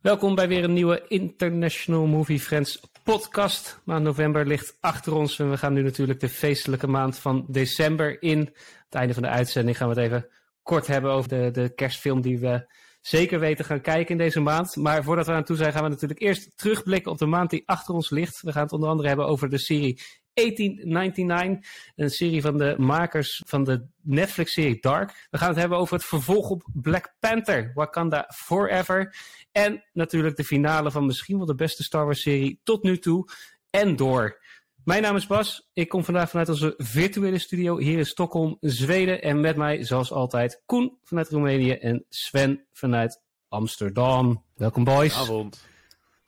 Welkom bij weer een nieuwe International Movie Friends podcast. Maand november ligt achter ons en we gaan nu natuurlijk de feestelijke maand van december in. het einde van de uitzending gaan we het even kort hebben over de, de kerstfilm die we zeker weten gaan kijken in deze maand. Maar voordat we aan toe zijn gaan we natuurlijk eerst terugblikken op de maand die achter ons ligt. We gaan het onder andere hebben over de serie 1899. Een serie van de makers van de Netflix-serie Dark. We gaan het hebben over het vervolg op Black Panther, Wakanda Forever. En natuurlijk de finale van misschien wel de beste Star Wars-serie tot nu toe. En door. Mijn naam is Bas. Ik kom vandaag vanuit onze virtuele studio hier in Stockholm, Zweden. En met mij, zoals altijd, Koen vanuit Roemenië en Sven vanuit Amsterdam. Welkom, boys. Goedenavond.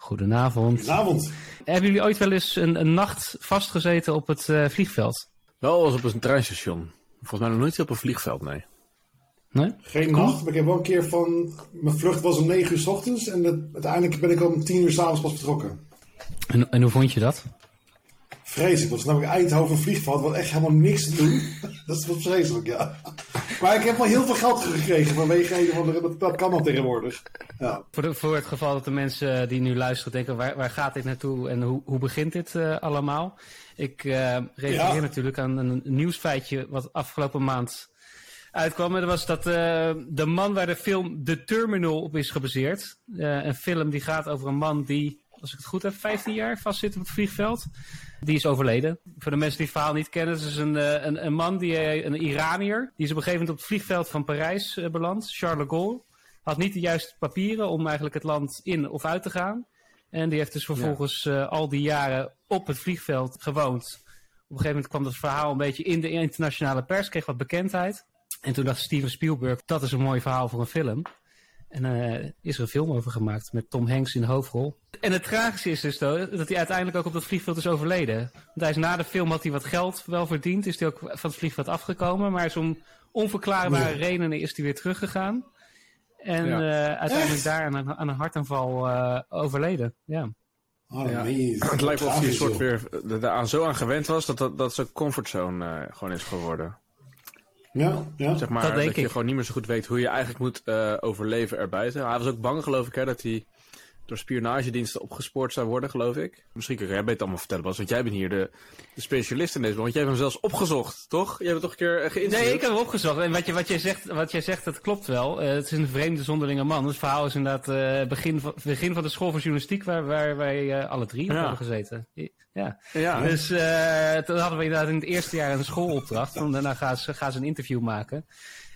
Goedenavond. Goedenavond. Hebben jullie ooit wel eens een, een nacht vastgezeten op het uh, vliegveld? Wel als op een treinstation. Volgens mij nog nooit op een vliegveld, nee. Nee? Geen nacht, maar ik heb wel een keer van... Mijn vlucht was om 9 uur s ochtends en uiteindelijk ben ik om 10 uur s'avonds pas vertrokken. En, en hoe vond je dat? Vreselijk, want namelijk Eindhoven vliegveld, wat echt helemaal niks te doen. dat is wat vreselijk, ja. Maar ik heb wel heel veel geld gekregen vanwege een of andere, dat, dat kan al tegenwoordig. Ja. Voor, de, voor het geval dat de mensen die nu luisteren denken, waar, waar gaat dit naartoe en hoe, hoe begint dit uh, allemaal? Ik uh, refereer ja. natuurlijk aan een nieuwsfeitje wat afgelopen maand uitkwam. En dat was dat uh, de man waar de film The Terminal op is gebaseerd. een film die gaat over een man die, als ik het goed heb, 15 jaar vastzit op het vliegveld. Die is overleden. Voor de mensen die het verhaal niet kennen, het is een, een, een man, die, een Iranier. Die is op een gegeven moment op het vliegveld van Parijs uh, beland, Charles de Gaulle. Had niet de juiste papieren om eigenlijk het land in of uit te gaan. En die heeft dus vervolgens ja. uh, al die jaren op het vliegveld gewoond. Op een gegeven moment kwam dat verhaal een beetje in de internationale pers, kreeg wat bekendheid. En toen dacht Steven Spielberg, dat is een mooi verhaal voor een film. En uh, is er een film over gemaakt met Tom Hanks in de hoofdrol. En het tragische is dus dat hij uiteindelijk ook op dat vliegveld is overleden. Want hij is na de film had hij wat geld wel verdiend. Is hij ook van het vliegveld afgekomen. Maar om onverklaarbare nee. redenen is hij weer teruggegaan. En ja. uh, uiteindelijk Echt? daar aan een, aan een hartaanval uh, overleden. Ja. Oh, ja. Het lijkt wel of hij een soort weer aan zo aan gewend was dat dat, dat zijn comfortzone gewoon is geworden. Ja, ja. Zeg maar, dat, denk dat je ik. gewoon niet meer zo goed weet hoe je eigenlijk moet uh, overleven erbuiten. Hij was ook bang, geloof ik, hè, dat hij door spionagediensten opgespoord zou worden, geloof ik. Misschien kun jij het allemaal vertellen, Bas, want jij bent hier de, de specialist in deze. Want jij hebt hem zelfs opgezocht, toch? Jij hebt toch een keer geïnterviewd? Nee, ik heb hem opgezocht. En wat, je, wat, jij, zegt, wat jij zegt, dat klopt wel. Uh, het is een vreemde zonderlinge man. Het verhaal is inderdaad uh, begin, van, begin van de school van journalistiek, waar, waar wij uh, alle drie ja. hebben gezeten. Ja. ja dus toen hadden we inderdaad in het eerste jaar een schoolopdracht. En daarna gaan ze, gaan ze een interview maken.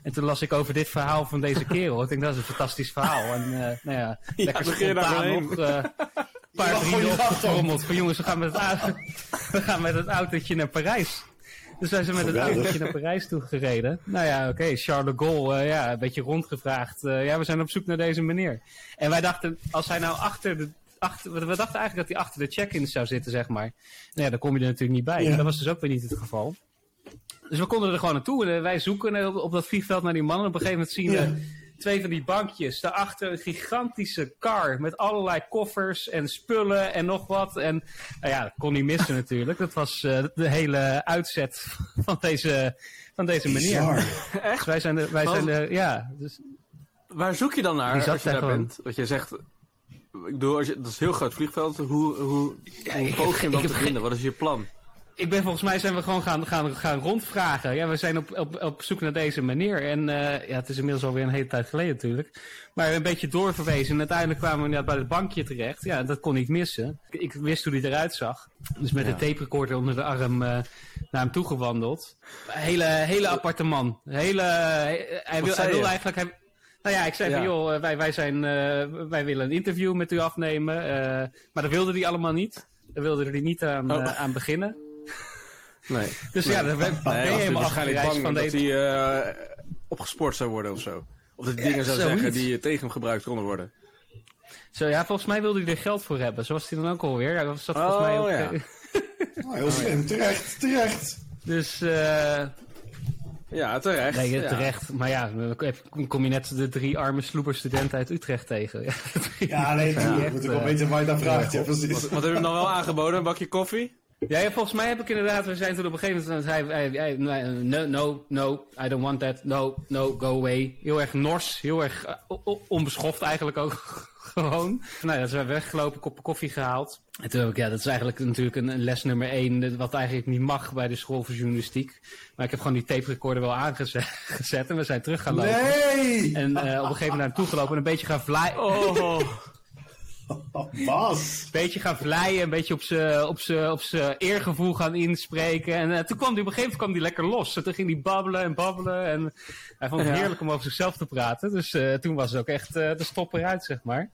En toen las ik over dit verhaal van deze kerel. Ik denk, dat is een fantastisch verhaal. En uh, nou ja, ja lekker spontaan nog. Uh, een paar vrienden opgetrommeld. Van jongens, we gaan, met het we gaan met het autootje naar Parijs. Dus wij zijn met het autootje naar Parijs toe gereden. Nou ja, oké, okay, Charles de Gaulle, uh, ja, een beetje rondgevraagd. ja, we zijn op zoek naar deze meneer. En wij dachten, als hij nou achter de Achter, we dachten eigenlijk dat hij achter de check-in zou zitten, zeg maar. Nou ja, daar kom je er natuurlijk niet bij. Ja. Dat was dus ook weer niet het geval. Dus we konden er gewoon naartoe. En wij zoeken op, op dat vliegveld naar die mannen. Op een gegeven moment zien we ja. Twee van die bankjes. Daarachter een gigantische car met allerlei koffers en spullen en nog wat. En nou ja, dat kon niet missen natuurlijk. Dat was uh, de hele uitzet van deze, van deze meneer. Echt? Wij zijn de, wij zijn de, ja. Dus, Waar zoek je dan naar als je daar gewoon... bent? Wat je zegt, ik bedoel, als je, dat is een heel groot vliegveld. Hoe, hoe, ja, hoe poog je hem dan te vinden? Wat is je plan? Ik ben volgens mij zijn we gewoon gaan, gaan, gaan rondvragen. Ja, we zijn op, op, op zoek naar deze meneer. En uh, ja, het is inmiddels alweer een hele tijd geleden natuurlijk. Maar een beetje doorverwezen. En uiteindelijk kwamen we inderdaad bij het bankje terecht. Ja, dat kon niet missen. Ik, ik wist hoe hij eruit zag. Dus met ja. de tape recorder onder de arm uh, naar hem toe gewandeld. Hele, hele aparte man. Hele, hij, wil, hij wilde eigenlijk... Hij, nou ja, ik zei ja. van joh, wij, wij, zijn, uh, wij willen een interview met u afnemen. Maar dat wilde hij allemaal niet. Daar wilde hij niet aan, oh. aan beginnen. Nee. Dus nee. ja, dan ben, je helemaal waarschijnlijk bang van dat deze... hij opgespoord zou worden of zo. Of dat hij dingen zou zeggen die tegen hem gebruikt konden worden. Zo ja, volgens mij wilde hij er geld voor hebben. Zo was hij dan ook alweer. Ja, dat zat volgens oh, mij ook... Ja. oh, heel slim, terecht, terecht. Dus... Uh, ja, terecht. Nee, ja. terecht. Maar ja, dan kom je net de drie arme sloeberstudenten uit Utrecht tegen. Ja, nee, ja, moet ik wel weten waar je naar vraagt. Ja, Wat, wat heb je hem dan wel aangeboden? Een bakje koffie? Ja, volgens mij heb ik inderdaad, we zijn toen op een gegeven moment, hij, no, no, no, I don't want that, no, no, go away. Heel erg nors, heel erg uh, onbeschoft eigenlijk ook gewoon. Nou ja, ze hebben weggelopen, kop koffie gehaald. En toen heb ik, ja, dat is eigenlijk natuurlijk een, een, les nummer één, wat eigenlijk niet mag bij de school voor journalistiek. Maar ik heb gewoon die tape recorder wel aangezet en we zijn terug gaan lopen. Nee! En uh, op een gegeven moment naar naartoe gelopen en een beetje gaan vlaaien. Oh. Was. Een beetje gaan vleien, een beetje op zijn op op eergevoel gaan inspreken. En uh, toen kwam hij op een gegeven moment kwam die lekker los. En toen ging hij babbelen en babbelen. En hij vond het ja. heerlijk om over zichzelf te praten. Dus uh, toen was het ook echt uh, de stop eruit, zeg maar.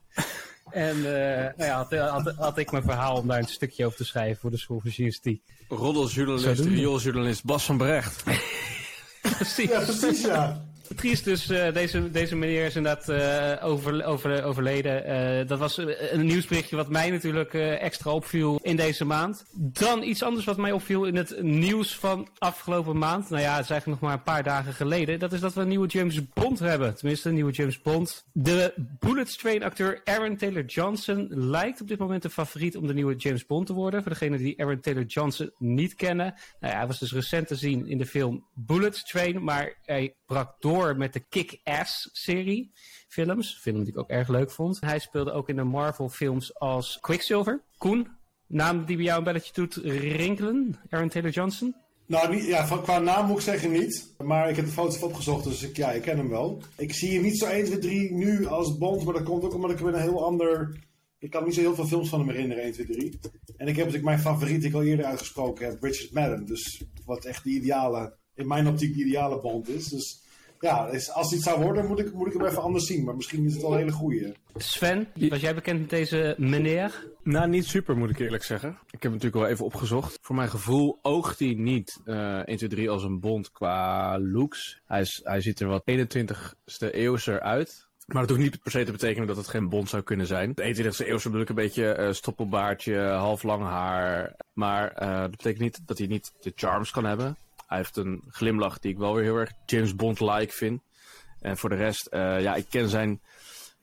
En nou ja, had, had, had, ik mijn verhaal om daar een stukje over te schrijven voor de school voor journalistiek. Roddeljournalist, riooljournalist Bas van Brecht. precies. Ja, precies, ja. Triest dus, uh, deze, deze meneer is inderdaad uh, over, over, overleden. Uh, dat was een nieuwsberichtje wat mij natuurlijk extra opviel in deze maand. Dan iets anders wat mij opviel in het nieuws van afgelopen maand. Nou ja, het is eigenlijk nog maar een paar dagen geleden. Dat is dat we een nieuwe James Bond hebben. Tenminste, een nieuwe James Bond. De Bullet Train acteur Aaron Taylor Johnson lijkt op dit moment de favoriet om de nieuwe James Bond te worden. Voor degenen die Aaron Taylor Johnson niet kennen. Nou hij was dus recent te zien in de film Bullet Train. Maar hij brak door met de Kick-Ass-serie films. Film die ik ook erg leuk vond. Hij speelde ook in de Marvel-films als Quicksilver. Koen, naam die bij jou een belletje doet rinkelen. Aaron Taylor Johnson. Nou, niet, ja, qua naam moet ik zeggen niet. Maar ik heb de foto's opgezocht, dus ik, ja, ik ken hem wel. Ik zie hem niet zo 1, 2, 3 nu als Bond, maar dat komt ook omdat ik hem een heel ander... Ik kan niet zo heel veel films van hem herinneren, 1, 2, 3. En ik heb natuurlijk mijn favoriet, ik al eerder uitgesproken heb, Richard Madden. Dus wat echt de ideale, in mijn optiek de ideale Bond is. Dus ja, dus als het zou worden, moet ik, moet ik hem even anders zien. Maar misschien is het al een hele goeie. Sven, was jij bekend met deze meneer? Nou, niet super moet ik eerlijk zeggen. Ik heb natuurlijk wel even opgezocht. Voor mijn gevoel oogt hij niet uh, 1, 2, 3 als een bond qua looks. Hij, is, hij ziet er wat 21ste eeuwser uit. Maar dat hoeft niet per se te betekenen dat het geen bond zou kunnen zijn. De 21ste eeuwse bedoel ik een beetje uh, stoppelbaardje, half lang haar. Maar uh, dat betekent niet dat hij niet de charms kan hebben. Hij heeft een glimlach die ik wel weer heel erg James Bond-like vind. En voor de rest, uh, ja, ik ken zijn,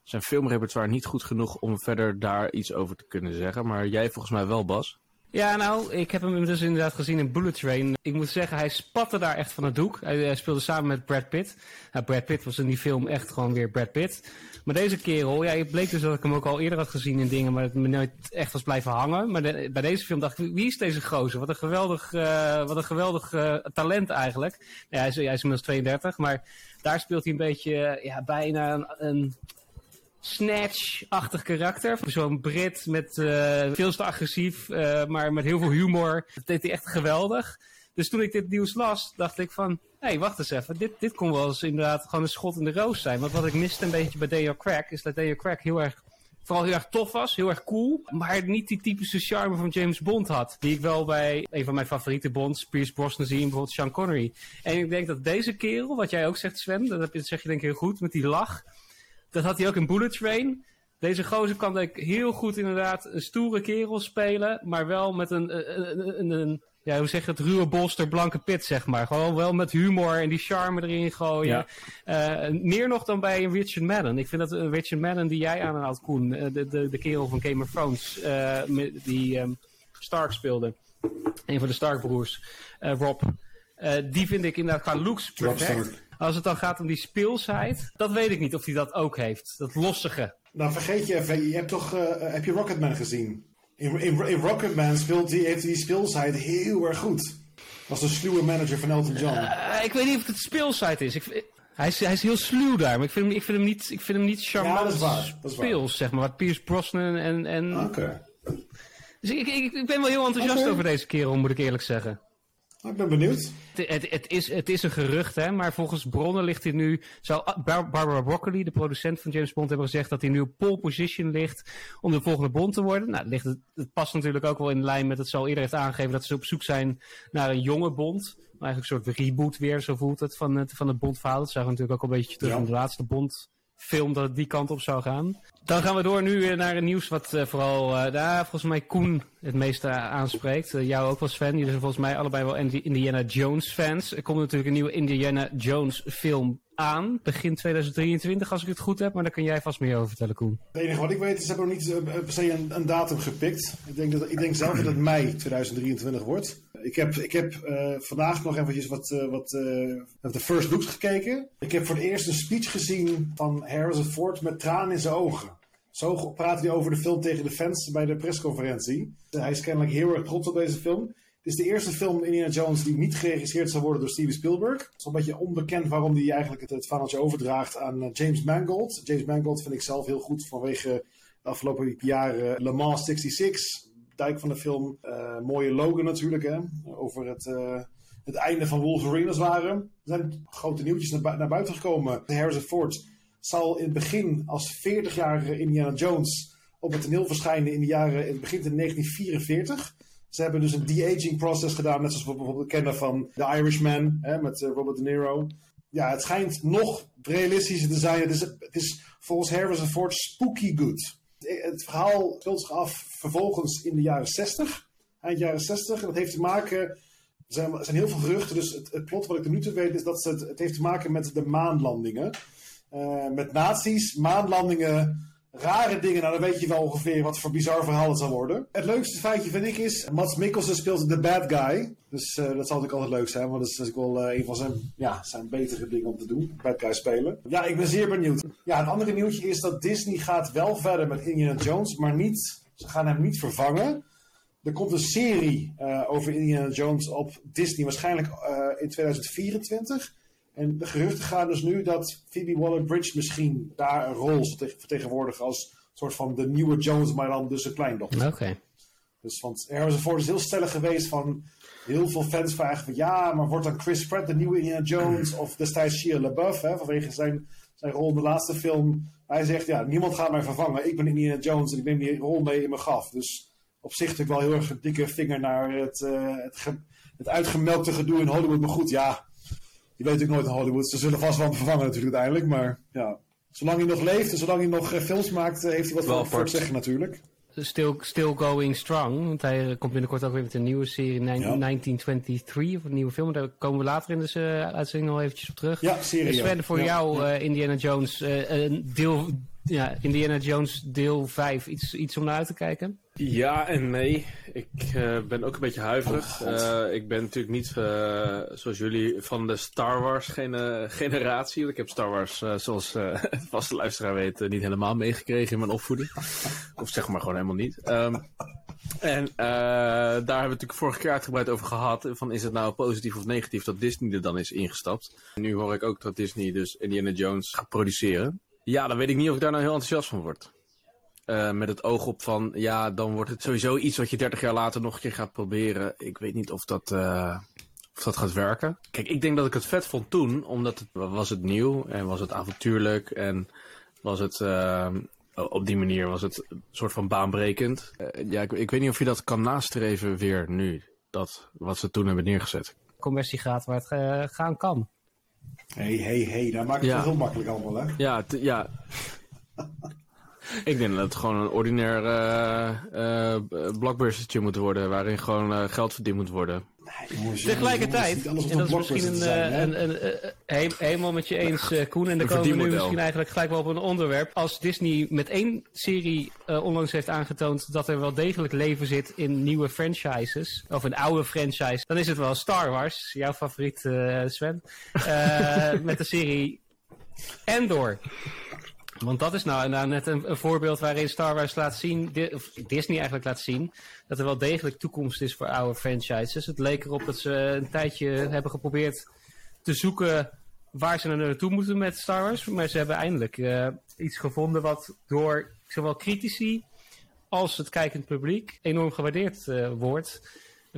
zijn filmrepertoire niet goed genoeg om verder daar iets over te kunnen zeggen. Maar jij volgens mij wel, Bas. Ja, nou, ik heb hem dus inderdaad gezien in Bullet Train. Ik moet zeggen, hij spatte daar echt van het doek. Hij, speelde samen met Brad Pitt. Nou, Brad Pitt was in die film echt gewoon weer Brad Pitt. Maar deze kerel, ja, het bleek dus dat ik hem ook al eerder had gezien in dingen, maar het me nooit echt was blijven hangen. Maar bij deze film dacht ik, wie is deze gozer? Wat een geweldig, uh, wat een geweldig uh, talent eigenlijk. Ja, hij, is, hij is inmiddels 32, maar daar speelt hij een beetje, ja, bijna een, een Snatch-achtig karakter. Zo'n Brit met uh, veel te agressief, uh, maar met heel veel humor. Dat deed hij echt geweldig. Dus toen ik dit nieuws las, dacht ik van... Hé, hey, wacht eens even. Dit, dit kon wel eens inderdaad gewoon een schot in de roos zijn. Want wat ik miste een beetje bij Daniel Craig... is dat Daniel Craig heel erg... Vooral heel erg tof was, heel erg cool. Maar niet die typische charme van James Bond had. Die ik wel bij een van mijn favoriete Bonds, Pierce Brosnan, zie. Bijvoorbeeld Sean Connery. En ik denk dat deze kerel, wat jij ook zegt Sven... Dat zeg je denk ik heel goed, met die lach... Dat had hij ook in Bullet Train. Deze gozer kan ik heel goed inderdaad een stoere kerel spelen, maar wel met een, een, een, een ja, hoe zeg je het, ruwe bolster, blanke pit, zeg maar. Gewoon wel met humor en die charme erin gooien. Ja. Uh, meer nog dan bij Richard Madden. Ik vind dat uh, Richard Madden die jij aanhaalt, Koen, uh, de, de, de kerel van Game of Thrones, die um, Stark speelde. Een van de Stark-broers, Rob. die vind ik inderdaad qua looks perfect. Als het dan gaat om die speelsheid, dat weet ik niet of hij dat ook heeft. Dat lossige. Nou, vergeet je even, je hebt toch, uh, heb je Rocketman gezien? In, in, in Rocketman speelt die, heeft hij die speelsheid heel erg goed. Was de sluwe manager van Elton John. Uh, ik weet niet of het speelsheid is. Ik, hij is, hij is heel sluw daar, maar ik vind hem, ik vind hem, niet, ik vind hem niet charmant ja, dat is waar. Dat is speels, zeg maar. Wat Pierce Brosnan en... en... Oké. Okay. Dus ik, ik, ik ben wel heel enthousiast okay. over deze kerel, moet ik eerlijk zeggen. Ik ben benieuwd. Het, het, het, is, het is een gerucht, hè, maar volgens bronnen ligt hij nu. Zou Bar Barbara Broccoli, de producent van James Bond, hebben gezegd dat hij nu op pole position ligt om de volgende Bond te worden. Nou, het, ligt, het past natuurlijk ook wel in lijn met het zal eerder heeft aangegeven dat ze op zoek zijn naar een jonge Bond. Eigenlijk een soort reboot weer, zo voelt het, van het, van het Bond-verhaal. Dat zagen we natuurlijk ook al een beetje terug ja. in de laatste Bond film dat het die kant op zou gaan. Dan gaan we door nu naar een nieuws wat uh, vooral uh, daar volgens mij Koen het meeste aanspreekt. Uh, jou ook wel Sven. Jullie zijn volgens mij allebei wel Indiana Jones fans. Er komt natuurlijk een nieuwe Indiana Jones film aan, begin 2023 als ik het goed heb, maar daar kan jij vast meer over vertellen, Koen. Het enige wat ik weet is, ze hebben nog niet uh, per se een, een, datum gepikt. Ik denk, dat, ik denk zelf dat het mei 2023 wordt. Ik heb, ik heb uh, vandaag nog eventjes wat, uh, wat de first looks gekeken. Ik heb voor het eerst een speech gezien van Harrison Ford met tranen in zijn ogen. Zo praat hij over de film tegen de fans bij de persconferentie. Hij is kennelijk heel erg trots op deze film. Is de eerste film Indiana Jones die niet geregisseerd zal worden door Steven Spielberg. Het is een beetje onbekend waarom hij eigenlijk het, het overdraagt aan eh, James Mangold. James Mangold vind ik zelf heel goed vanwege de afgelopen jaren Le Mans 66. Dijk van de film. Uh, mooie Logan natuurlijk, hè? over het, uh, het einde van Wolverine als. Er zijn grote nieuwtjes naar, naar buiten gekomen. Harrison Ford zal in het begin als 40-jarige Indiana Jones op het toneel verschijnen in de jaren, in het begin in 1944. Ze hebben dus een de-aging process gedaan, net zoals we bijvoorbeeld kennen van The Irishman hè, met uh, Robert De Niro. Ja, het schijnt nog realistischer te zijn. Het is, het is volgens Harrison Ford spooky good. Het verhaal speelt zich af vervolgens in de jaren 60, eind jaren 60. En dat heeft te maken, er zijn, er zijn heel veel geruchten, dus het, plot wat ik er nu te weet is dat het, het heeft te maken met de maanlandingen. Uh, met nazi's, maanlandingen rare dingen, nou dan weet je wel ongeveer wat voor bizar verhaal het zal worden. Het leukste feitje vind ik is, Mats Mikkelsen speelt de bad guy. Dus uh, dat zal natuurlijk altijd leuk zijn, want dat is natuurlijk wel uh, een van zijn, ja, zijn betere dingen om te doen. Bad guy spelen. Ja, ik ben zeer benieuwd. Ja, het andere nieuwtje is dat Disney gaat wel verder met Indiana Jones, maar niet, ze gaan hem niet vervangen. Er komt een serie uh, over Indiana Jones op Disney, waarschijnlijk in 2024. En de geruchten gaan dus nu dat Phoebe Waller-Bridge misschien daar een rol zal vertegenwoordigen als soort van de nieuwe Jones, maar dan dus een kleindochter. Oké. Dus want Harrison is heel stellig geweest van heel veel fans vragen van ja, maar wordt dan Chris Pratt de nieuwe Indiana Jones of destijds Shia LaBeouf, hè, vanwege zijn, zijn rol in de laatste film. Hij zegt ja, niemand gaat mij vervangen. Ik ben Indiana Jones en ik neem die rol mee in mijn graf. Dus op zich natuurlijk wel heel erg een dikke vinger naar het, uh, het, het uitgemelkte gedoe in Hollywood. Maar goed, ja, je weet natuurlijk nooit in Hollywood. Ze zullen vast wel vervangen natuurlijk uiteindelijk. Maar ja, zolang hij nog leeft en zolang hij nog uh, films maakt, uh, heeft hij wat voor te zeggen natuurlijk. Still, still going strong. Want hij komt binnenkort ook weer met een nieuwe serie, 1923, of een nieuwe film. Daar komen we later in de uh, uitzending nog eventjes op terug. Ja, serie. Is verder voor ja. jou Indiana Jones, deel, ja, Indiana Jones deel 5 iets, iets om naar uit te kijken? Ja en nee. Ik uh, ben ook een beetje huiverig. Oh, uh, ik ben natuurlijk niet, uh, zoals jullie, van de Star Wars gene generatie. Want ik heb Star Wars, zoals de vaste luisteraar weet, niet helemaal meegekregen in mijn opvoeding. of zeg maar gewoon helemaal niet. Um, en daar hebben we natuurlijk vorige keer uitgebreid over gehad. Van is het nou positief of negatief dat Disney er dan is ingestapt. En nu hoor ik ook dat Disney dus Indiana Jones gaat produceren. Ja, dan weet ik niet of ik daar nou heel enthousiast van word. Uh, met het oog op van, ja, dan wordt het sowieso iets wat je 30 jaar later nog een keer gaat proberen. Ik weet niet of dat, uh, of dat gaat werken. Kijk, ik denk dat ik het vet vond toen, omdat het was het nieuw en was het avontuurlijk en was het, uh, op die manier was het een soort van baanbrekend. ja, ik, ik, weet niet of je dat kan nastreven weer nu, dat wat ze toen hebben neergezet. Conversie gaat waar het gaan kan. Hé, hé, hé, daar maakt het ja. heel makkelijk allemaal, hè? Ja, ja. Ik denk dat het gewoon een ordinair uh, uh, blockbustertje moet worden, waarin gewoon uh, geld verdiend moet worden. Nee, jongens, Tegelijkertijd, en dat is misschien een, zijn, een, een, een, helemaal met je eens, Koen, en dan komen we nu misschien eigenlijk gelijk wel op een onderwerp. Als Disney met één serie onlangs heeft aangetoond dat er wel degelijk leven zit in nieuwe franchises, of een oude franchise, dan is het wel Star Wars, jouw favoriet Sven, met de serie Endor. Want dat is nou, nou net een, voorbeeld waarin Star Wars laat zien, of Disney eigenlijk laat zien, dat er wel degelijk toekomst is voor oude franchises. Het leek erop dat ze een tijdje hebben geprobeerd te zoeken waar ze naartoe moeten met Star Wars. Maar ze hebben eindelijk uh, iets gevonden wat door zowel critici als het kijkend publiek enorm gewaardeerd uh, wordt.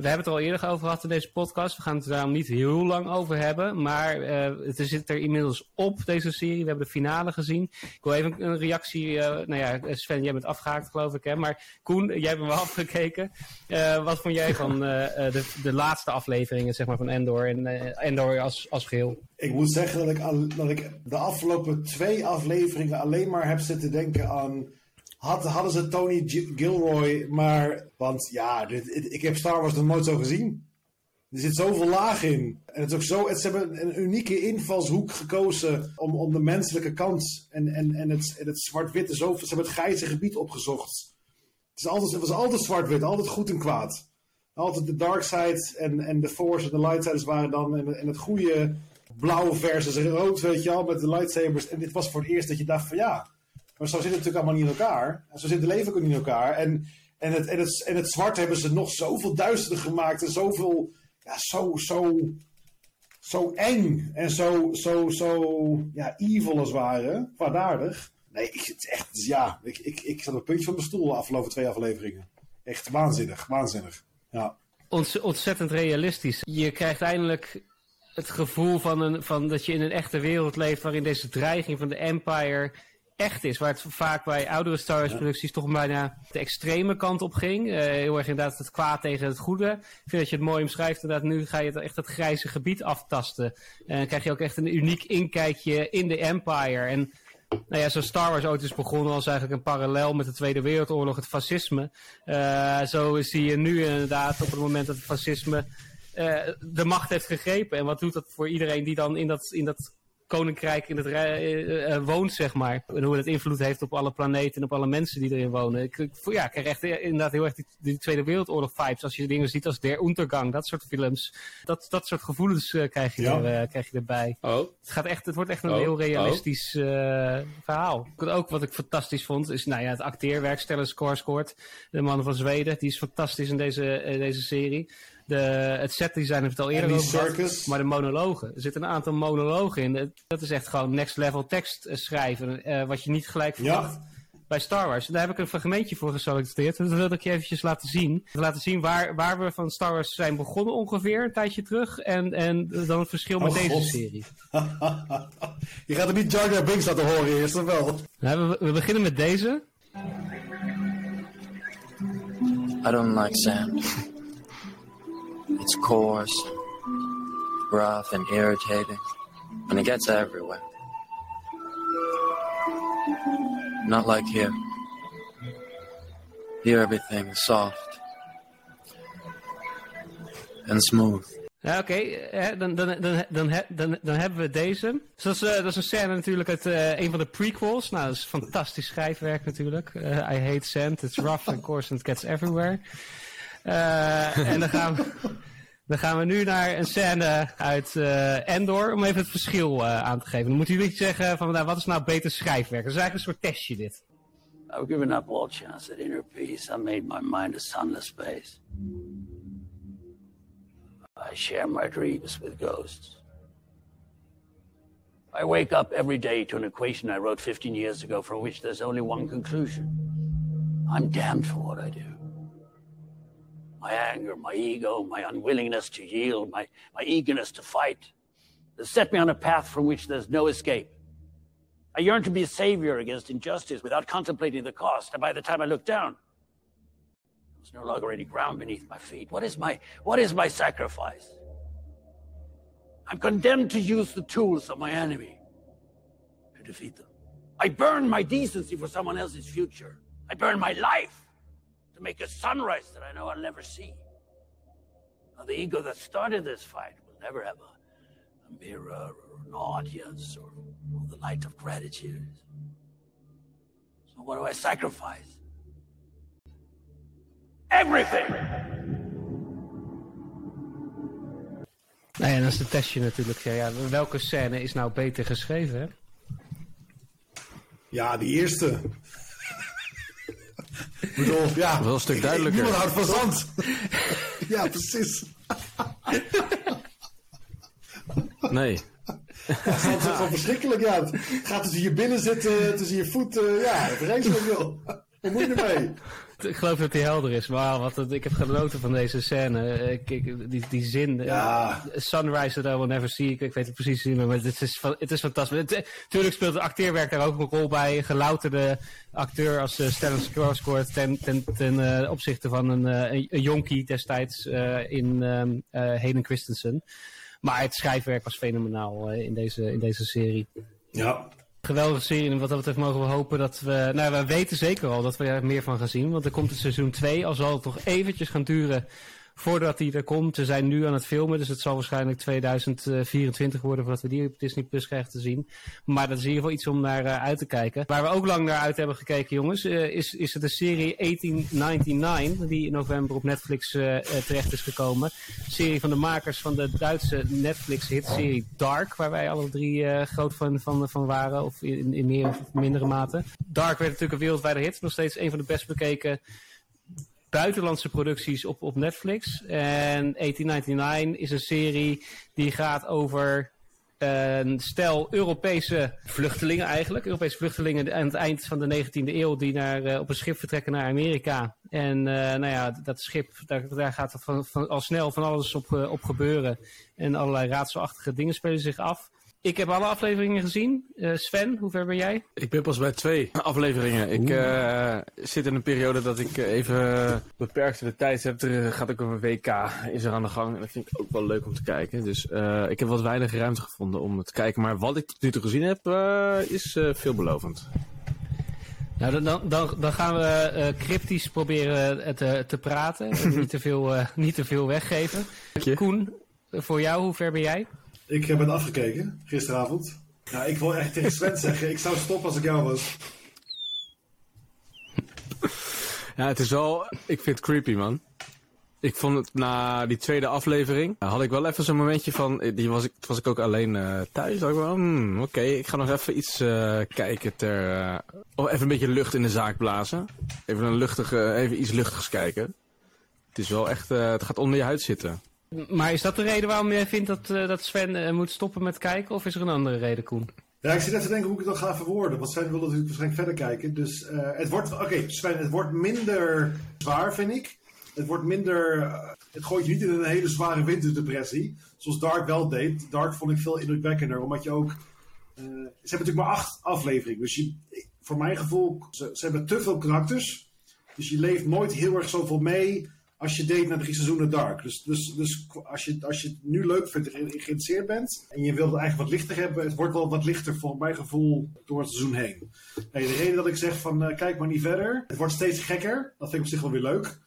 We hebben het er al eerder over gehad in deze podcast. We gaan het er daarom niet heel lang over hebben. Maar uh, het zit er inmiddels op, deze serie. We hebben de finale gezien. Ik wil even een reactie. Uh, nou ja, Sven, jij bent afgehaakt, geloof ik. Hè? Maar Koen, jij hebt hem wel afgekeken. Uh, wat vond jij van de, de laatste afleveringen zeg maar, van Endor en Endor als, als geheel? Ik moet zeggen dat ik, dat ik de afgelopen twee afleveringen alleen maar heb zitten denken aan had, hadden ze Tony Gilroy maar... Want ja, dit, ik heb Star Wars nog nooit zo gezien. Er zit zoveel laag in. En het is ook zo, ze hebben een unieke invalshoek gekozen om, om de menselijke kant en, en, en het, en het zwart-witte. Ze hebben het grijze gebied opgezocht. Het, is altijd, het was altijd zwart-wit, altijd goed en kwaad. Altijd de dark side en, en de force en de light siders waren dan. En, en het goede blauw versus rood, weet je al, met de lightsabers. En dit was voor het eerst dat je dacht van ja, maar zo zit het natuurlijk allemaal niet in elkaar. En zo zit leven ook niet in elkaar. En, en, het, en, het, en het zwart hebben ze nog zoveel duisterder gemaakt en zoveel ja, zo, zo, zo eng en zo, zo, zo ja, evil als het ware, kwaadaardig. Nee, het echt, ja, ik, ik, ik zat op het puntje van mijn stoel de afgelopen twee afleveringen. Echt waanzinnig, waanzinnig. Ja. ontzettend realistisch. Je krijgt eindelijk het gevoel van, een, van dat je in een echte wereld leeft waarin deze dreiging van de Empire echt is. Waar het vaak bij oudere Star Wars producties toch bijna de extreme kant op ging. Uh, heel erg inderdaad het kwaad tegen het goede. Ik vind dat je het mooi omschrijft. Inderdaad, nu ga je het echt het grijze gebied aftasten. En dan krijg je ook echt een uniek inkijkje in de Empire. En nou ja, zo Star Wars ooit is begonnen als eigenlijk een parallel met de Tweede Wereldoorlog, het fascisme. Uh, zo zie je nu inderdaad op het moment dat het fascisme de macht heeft gegrepen. En wat doet dat voor iedereen die dan in dat, in dat koninkrijk in het uh, woont, zeg maar. En hoe het invloed heeft op alle planeten en op alle mensen die erin wonen. Ik, ik ja, krijg echt inderdaad heel erg die, die, Tweede Wereldoorlog vibes. Als je dingen ziet als Der Untergang, dat soort films. Dat, dat soort gevoelens uh, krijg, je er, krijg je erbij. Oh. Het, gaat echt, het wordt echt een oh. heel realistisch oh. verhaal. Ook wat ik fantastisch vond, is nou ja, het acteerwerk. Stellen Skarsgård, de man van Zweden. Die is fantastisch in deze, deze serie. De, het setdesign heeft het al eerder over gehad, maar de monologen. Er zitten een aantal monologen in. Dat is echt gewoon next level tekst schrijven, uh, wat je niet gelijk verwacht. Ja. Bij Star Wars. En daar heb ik een fragmentje voor gesolliciteerd. Dat wilde ik je eventjes laten zien. Laten zien waar, waar we van Star Wars zijn begonnen ongeveer, een tijdje terug. En, en dan het verschil met oh, deze serie. je gaat er niet Jar Jar Binks laten horen eerst, of wel? Nou, we, we beginnen met deze. I don't like sand. It's coarse, rough, and irritating, and it gets everywhere. Not like here. Here everything is soft and smooth. Ja, oké. Okay. Dan, dan, dan, dan, dan, dan hebben we deze. Dus dat, is, een scène natuurlijk uit uh, een van de prequels. Nou, dat is fantastisch schrijfwerk natuurlijk. Uh, I hate sand, it's rough and coarse and it gets everywhere. en dan gaan we... Dan gaan we nu naar een scène uit uh, Endor om even het verschil uh, aan te geven. Dan moet u iets zeggen van nou, wat is nou beter schrijfwerk? Dat is eigenlijk een soort testje dit. I've given up all chance at inner peace. I made my mind a sunless space. I share my dreams with ghosts. I wake up every day to an equation I wrote 15 years ago from which there's only one conclusion. I'm damned for what I do. My anger, my ego, my unwillingness to yield, my, my eagerness to fight, that set me on a path from which there's no escape. I yearn to be a savior against injustice without contemplating the cost. And by the time I look down, there's no longer any ground beneath my feet. What is my, what is my sacrifice? I'm condemned to use the tools of my enemy to defeat them. I burn my decency for someone else's future. I burn my life to make a sunrise that I know I'll never see. Now, the ego that started this fight will never have a, a mirror or an audience or, or the light of gratitude. So, what do I sacrifice? Everything! Nou ja, dat is het testje natuurlijk. Ja, ja, welke scène is nou beter geschreven? Hè? Ja, die eerste. Ik bedoel, ja. Wel een stuk duidelijker. Niemand houdt van zand. ja, precies. nee. zand is gewoon verschrikkelijk, ja. Het gaat tussen je binnen zitten, tussen je voeten. Ja, het vreselijk wil. Wat moet je ermee? Ik geloof dat hij helder is. Maar wat, ik heb genoten van deze scène. Ik, die, die zin. Ja. Sunrise that I will never see. Ik, ik weet het precies niet meer. Maar het is, het is fantastisch. Natuurlijk speelt het acteerwerk daar ook een rol bij. Gelouterde acteur als uh, Stellan Skarsgård ten, ten, ten uh, opzichte van een, uh, een jonkie destijds in um, Hayden Christensen. Maar het schrijfwerk was fenomenaal in, deze, in deze serie. Ja, Geweldige serie. En wat dat betreft mogen we hopen dat we... Nou, we weten zeker al dat we er meer van gaan zien. Want er komt het seizoen 2. Al zal het toch eventjes gaan duren voordat die er komt. Ze zijn nu aan het filmen, dus het zal waarschijnlijk 2024 worden voordat we die op Disney Plus krijgen te zien. Maar dat is in ieder geval iets om naar uit te kijken. Waar we ook lang naar uit hebben gekeken, jongens, is, is het de serie 1899, die in november op Netflix terecht is gekomen. Serie van de makers van de Duitse Netflix-hitserie Dark, waar wij alle drie groot fan van, van waren, of in, in meer of mindere mate. Dark werd natuurlijk een wereldwijde hit, nog steeds een van de best bekeken buitenlandse producties op, op Netflix. En 1899 is een serie die gaat over een stel Europese vluchtelingen eigenlijk. Europese vluchtelingen aan het eind van de 19e eeuw die naar, uh, op een schip vertrekken naar Amerika. En uh, nou ja, dat schip, daar, gaat van, van, al snel van alles op, uh, op gebeuren. En allerlei raadselachtige dingen spelen zich af. Ik heb alle afleveringen gezien. Uh, Sven, hoe ver ben jij? Ik ben pas bij twee afleveringen. Ik uh, zit in een periode dat ik even beperkte de tijd heb. Er gaat ook een WK is er aan de gang. En dat vind ik ook wel leuk om te kijken. Dus uh, ik heb wat weinig ruimte gevonden om het te kijken. Maar wat ik tot nu toe gezien heb, is veelbelovend. Nou, dan, dan, dan gaan we cryptisch proberen te, te praten. niet, te veel, niet te veel weggeven. Koen, voor jou, hoe ver ben jij? Ik heb het afgekeken gisteravond. Nou, ik wil echt tegen Sven zeggen, ik zou stoppen als ik jou was. Ja, het is wel... Ik vind het creepy, man. Ik vond het na die tweede aflevering had ik wel even zo'n momentje van. Die was ik, was ik ook alleen uh, thuis. Dacht ik wel, hmm, oké, ik ga nog even iets kijken ter. Even een beetje lucht in de zaak blazen. Even een luchtige, even iets luchtigs kijken. Het is wel echt, het gaat onder je huid zitten. Maar is dat de reden waarom jij vindt dat, uh, dat Sven uh, moet stoppen met kijken? Of is er een andere reden, Koen? Ja, ik zit net te denken hoe ik het dan ga verwoorden. Want Sven wil natuurlijk waarschijnlijk verder kijken. Dus uh, het wordt, oké Sven, het wordt minder zwaar, vind ik. Het wordt minder, het gooit je niet in een hele zware winterdepressie. Zoals Dark wel deed. Dark vond ik veel indrukwekkender. Omdat je ook, ze hebben natuurlijk maar acht afleveringen. Dus je, voor mijn gevoel, ze, ze hebben te veel karakters. Dus je leeft nooit heel erg zoveel mee als je deed na drie seizoenen Dark. Dus, dus, dus als, je, als je het nu leuk vindt en geïnteresseerd bent en je wilt het eigenlijk wat lichter hebben, het wordt wel wat lichter voor mijn gevoel door het seizoen heen. De reden dat ik zeg van uh, kijk maar niet verder, het wordt steeds gekker, dat vind ik op zich wel weer leuk.